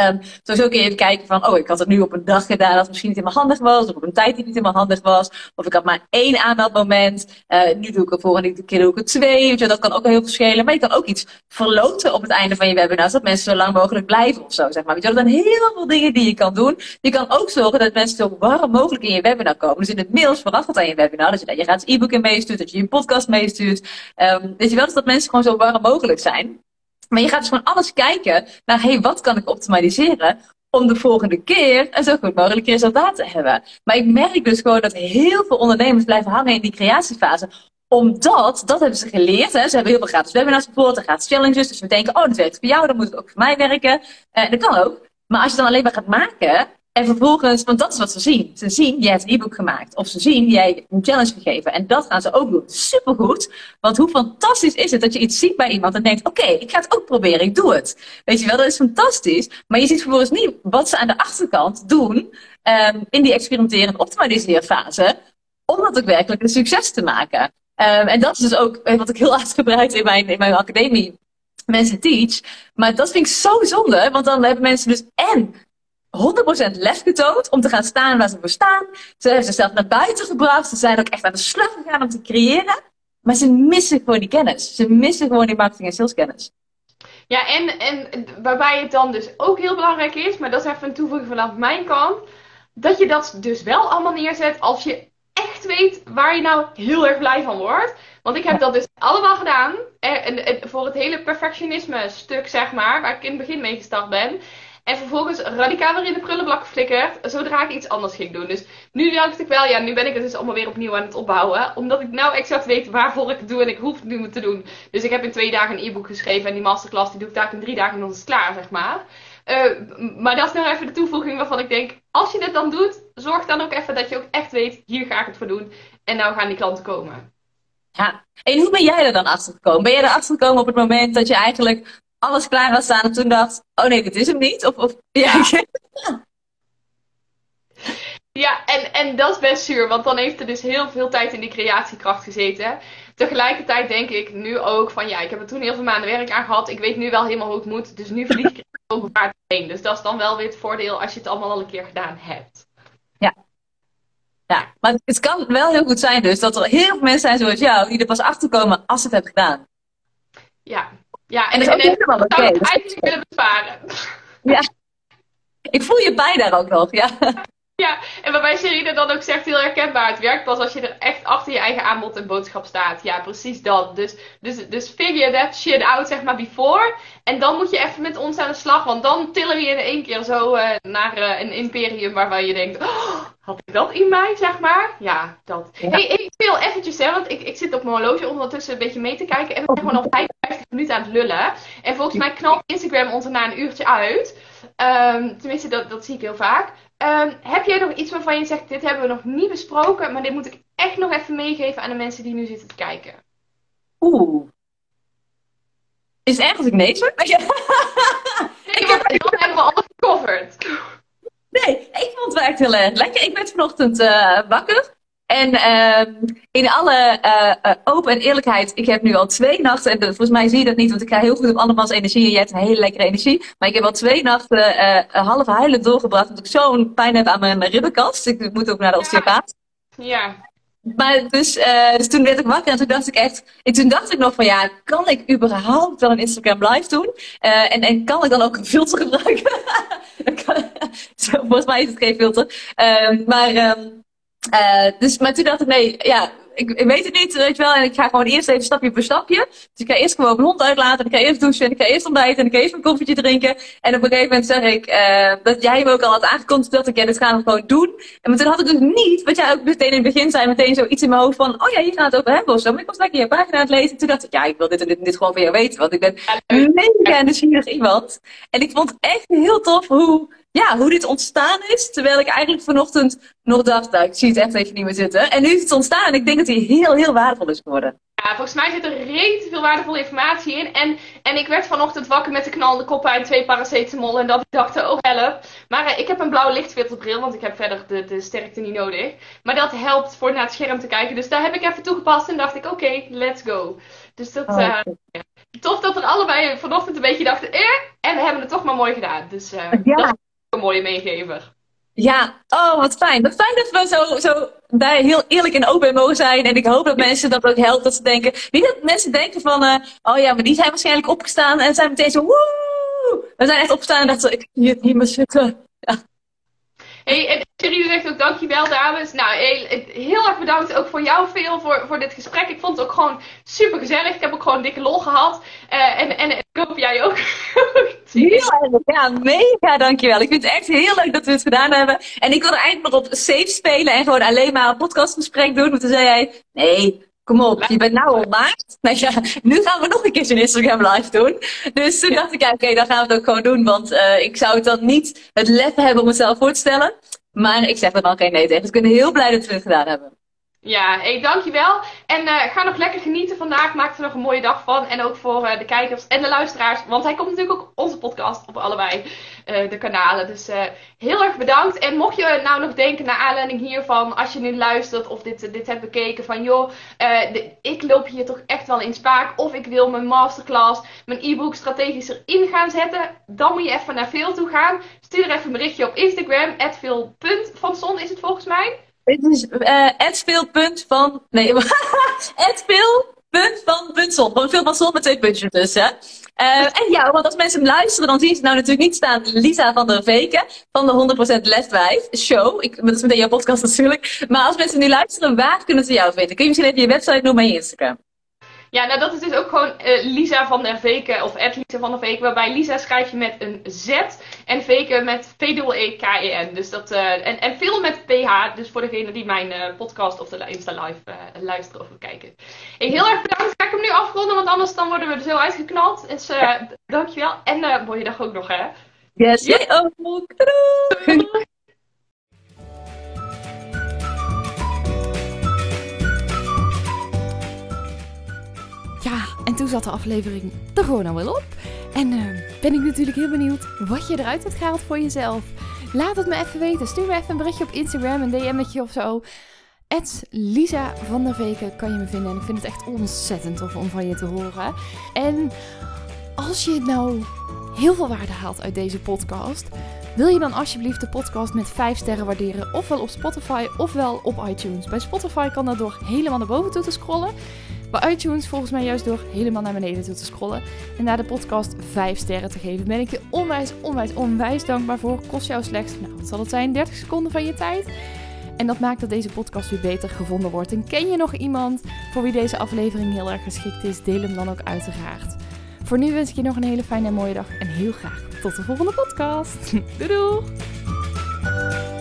Um, sowieso kun je even kijken van, oh, ik had het nu op een dag gedaan dat misschien niet helemaal handig was, of op een tijd die niet helemaal handig was, of ik had maar één aanmeldmoment, uh, nu doe ik er volgende keer doe ik er twee, dat kan ook heel verschillen. Maar je kan ook iets verloten op het einde van je webinar, zodat mensen zo lang mogelijk blijven of zo, zeg maar. Weet je, dat zijn heel veel dingen die je kan doen. Je kan ook zorgen dat mensen zo warm mogelijk in je webinar komen. Dus in de mails vooraf aan je webinar, dat je daar je e-book in meestuurt, dat je je podcast meestuurt. Um, weet je wel, dus dat mensen gewoon zo warm mogelijk zijn. Maar je gaat dus gewoon alles kijken naar, hey, wat kan ik optimaliseren om de volgende keer een zo goed mogelijk resultaat te hebben. Maar ik merk dus gewoon dat heel veel ondernemers blijven hangen in die creatiefase omdat, dat hebben ze geleerd. Hè. Ze hebben heel veel gratis webinars bijvoorbeeld en gratis challenges. Dus we denken, oh, dat werkt voor jou, dan moet het ook voor mij werken. Uh, dat kan ook. Maar als je dan alleen maar gaat maken, en vervolgens, want dat is wat ze zien. Ze zien, jij hebt een e-book gemaakt. Of ze zien, jij een challenge gegeven. En dat gaan ze ook doen. Supergoed. Want hoe fantastisch is het dat je iets ziet bij iemand en denkt, oké, ik ga het ook proberen, ik doe het. Weet je wel, dat is fantastisch. Maar je ziet vervolgens niet wat ze aan de achterkant doen um, in die experimenterende optimaliseerfase. Om dat ook werkelijk een succes te maken. Um, en dat is dus ook wat ik heel uitgebreid in mijn, in mijn academie mensen teach. Maar dat vind ik zo zonde, want dan hebben mensen dus en 100% lef getoond om te gaan staan waar ze voor staan. Ze hebben zichzelf naar buiten gebracht. Ze zijn ook echt aan de slag gegaan om te creëren. Maar ze missen gewoon die kennis. Ze missen gewoon die marketing- en saleskennis. Ja, en, en waarbij het dan dus ook heel belangrijk is, maar dat is even een toevoeging vanaf mijn kant, dat je dat dus wel allemaal neerzet als je echt weet waar je nou heel erg blij van wordt. Want ik heb dat dus allemaal gedaan. En, en, voor het hele perfectionisme stuk, zeg maar, waar ik in het begin mee gestart ben. En vervolgens radicaal weer in de prullenbak geflikkerd. Zodra ik iets anders ging doen. Dus nu dacht ik wel, ja, nu ben ik het dus allemaal weer opnieuw aan het opbouwen. Omdat ik nou exact weet waarvoor ik het doe en ik hoef het nu te doen. Dus ik heb in twee dagen een e-book geschreven. En die masterclass die doe ik daar in drie dagen en dan is het klaar, zeg maar. Uh, maar dat is nou even de toevoeging waarvan ik denk, als je dit dan doet, zorg dan ook even dat je ook echt weet, hier ga ik het voor doen. En nou gaan die klanten komen. Ja, en hoe ben jij er dan achter gekomen? Ben jij er achter gekomen op het moment dat je eigenlijk alles klaar had staan en toen dacht, oh nee, dit is hem niet? Of, of ja. ja, en, en dat is best zuur, want dan heeft er dus heel veel tijd in die creatiekracht gezeten. Tegelijkertijd denk ik nu ook van ja, ik heb er toen heel veel maanden werk aan gehad. Ik weet nu wel helemaal hoe het moet. Dus nu vlieg ik er ook waar heen. Dus dat is dan wel weer het voordeel als je het allemaal al een keer gedaan hebt. Ja. Ja, maar het kan wel heel goed zijn dus dat er heel veel mensen zijn zoals jou die er pas achter komen als ze het hebben gedaan. Ja, ja en, en, en, en dat zou ik eigenlijk willen besparen. Ja, ik voel je bij daar ook nog, ja. Ja, en waarbij Sherine dan ook zegt, heel herkenbaar. Het werkt pas als je er echt achter je eigen aanbod en boodschap staat. Ja, precies dat. Dus, dus, dus figure that shit out, zeg maar, before. En dan moet je even met ons aan de slag. Want dan tillen we je in één keer zo uh, naar uh, een imperium waarvan je denkt... Oh, had ik dat in mij, zeg maar? Ja, dat. Ja. Hey, ik wil eventjes, hè, want ik, ik zit op mijn horloge ondertussen een beetje mee te kijken. En we zijn gewoon al 55 minuten aan het lullen. En volgens mij knalt Instagram ons er na een uurtje uit. Um, tenminste, dat, dat zie ik heel vaak. Um, heb jij nog iets waarvan je zegt, dit hebben we nog niet besproken, maar dit moet ik echt nog even meegeven aan de mensen die nu zitten te kijken? Oeh. Is het erg als ik nee zeg? nee, want dan hebben we alles gecoverd. Nee, ik vond het wel echt heel erg lekker. Ik ben vanochtend uh, wakker. En uh, in alle uh, open en eerlijkheid, ik heb nu al twee nachten, en volgens mij zie je dat niet, want ik ga heel goed op andermans energie en jij hebt een hele lekkere energie. Maar ik heb al twee nachten half huilend doorgebracht, omdat ik zo'n pijn heb aan mijn ribbenkast. Ik moet ook naar de osteopaat. Ja. Maar dus, dus toen werd ik wakker en toen dacht ik echt, en toen dacht ik nog van ja, kan ik überhaupt wel een Instagram live doen? en, en kan ik dan ook een filter gebruiken? volgens mij is het geen filter. Ehm, maar... Um, uh, dus, maar toen dacht ik, nee, ja, ik, ik, weet het niet, weet je wel. En ik ga gewoon eerst even stapje voor stapje. Dus ik ga eerst gewoon mijn hond uitlaten. En ik ga eerst douchen. En ik ga eerst ontbijten. En ik ga eerst mijn koffietje drinken. En op een gegeven moment zeg ik, uh, dat jij me ook al had aangekondigd dat ik, ja, dit gaan we gewoon doen. En maar toen had ik dus niet, wat jij ook meteen in het begin zei, meteen zoiets in mijn hoofd van, oh ja, hier gaan het over hebben of zo. Maar ik was lekker je pagina aan het lezen. En toen dacht ik, ja, ik wil dit en dit en dit gewoon van jou weten. Want ik ben een mega nieuwsgierig iemand. En ik vond echt heel tof hoe, ja, hoe dit ontstaan is. Terwijl ik eigenlijk vanochtend nog dacht, nou, ik zie het echt even niet meer zitten. En nu is het ontstaan en ik denk dat hij heel, heel waardevol is geworden. Ja, volgens mij zit er redelijk veel waardevolle informatie in. En, en ik werd vanochtend wakker met de knalende koppen en twee paracetamol. En dat ik dacht, oh help. Maar uh, ik heb een blauwe lichtfilterbril, want ik heb verder de, de sterkte niet nodig. Maar dat helpt voor naar het scherm te kijken. Dus daar heb ik even toegepast en dacht ik, oké, okay, let's go. Dus dat, uh, ja. tof dat we allebei vanochtend een beetje dachten, eh, en we hebben het toch maar mooi gedaan. Dus uh, ja. dat een mooie meegever. Ja, oh wat fijn. Wat fijn dat we zo, zo daar heel eerlijk en open mogen zijn. En ik hoop dat mensen dat ook helpt. Dat ze denken, niet dat mensen denken van, uh, oh ja, maar die zijn waarschijnlijk opgestaan en zijn meteen zo, woe! We zijn echt opgestaan en dachten, ik hier niet meer zitten. Ja. Hey, en Sherine zegt ook dankjewel dames. Nou, heel, heel, erg bedankt ook voor jou veel voor, voor dit gesprek. Ik vond het ook gewoon super gezellig. Ik heb ook gewoon een dikke lol gehad. Uh, en, en ik hoop jij ook. heel ja, mega dankjewel. Ik vind het echt heel leuk dat we het gedaan hebben. En ik wilde eigenlijk nog op safe spelen en gewoon alleen maar een podcastgesprek doen. Maar toen zei jij, nee, Kom op, je bent nou al maakt. Nou ja, nu gaan we nog een keer een Instagram live doen. Dus toen dacht ik, ja, oké, dan gaan we het ook gewoon doen. Want uh, ik zou het dan niet het lef hebben om het zelf voor te stellen. Maar ik zeg er dan geen nee tegen. Dus ik ben heel blij dat we het gedaan hebben. Ja, hey, dankjewel. En uh, ga nog lekker genieten vandaag. Maak er nog een mooie dag van. En ook voor uh, de kijkers en de luisteraars. Want hij komt natuurlijk ook onze podcast op allebei uh, de kanalen. Dus heel erg bedankt. En mocht je nou nog denken naar aanleiding hiervan. Als je nu luistert of dit, dit hebt bekeken. Van joh, ik loop hier toch echt wel in spaak. Of ik wil mijn masterclass, mijn e-book strategisch erin gaan zetten. Dan moet je even naar veel toe gaan. Stuur even een berichtje op Instagram. Veel.van is het volgens mij. Het is uh, van. Nee, van Puntzon. Gewoon veel van met twee puntjes ertussen. Uh, en ja, want als mensen luisteren, dan zien ze nou natuurlijk niet staan Lisa van der Veken van de 100% Lestwijf show. Ik, dat is meteen jouw podcast natuurlijk. Maar als mensen nu luisteren, waar kunnen ze jou vinden? Kun je misschien even je website noemen en je Instagram? Ja, nou dat is dus ook gewoon eh, Lisa van der Veken of Lisa van der Veken. Waarbij Lisa schrijf je met een Z en Veken met V-E-K-E-N. Dus dat, uh, en, en veel met PH. Dus voor degene die mijn uh, podcast of de Insta Live luisteren of kijken. Hey, heel erg bedankt. Ga ik hem nu afronden, want anders dan worden we er zo uitgeknald. Dus dankjewel. En mooie dag ook nog hè. Yes, jij ook. Doei. En toen zat de aflevering er gewoon al wel op. En uh, ben ik natuurlijk heel benieuwd wat je eruit hebt gehaald voor jezelf. Laat het me even weten. Stuur me even een berichtje op Instagram, een DM'tje of zo. Lisa van der Veken kan je me vinden. En ik vind het echt ontzettend tof om van je te horen. En als je nou heel veel waarde haalt uit deze podcast, wil je dan alsjeblieft de podcast met 5 sterren waarderen? Ofwel op Spotify ofwel op iTunes. Bij Spotify kan dat door helemaal naar boven toe te scrollen. Bij iTunes volgens mij juist door helemaal naar beneden toe te scrollen. En naar de podcast 5 sterren te geven. Ben ik je onwijs, onwijs, onwijs dankbaar voor. Kost jou slechts, nou wat zal het zijn, 30 seconden van je tijd. En dat maakt dat deze podcast weer beter gevonden wordt. En ken je nog iemand voor wie deze aflevering heel erg geschikt is? Deel hem dan ook uiteraard. Voor nu wens ik je nog een hele fijne en mooie dag. En heel graag tot de volgende podcast. Doei!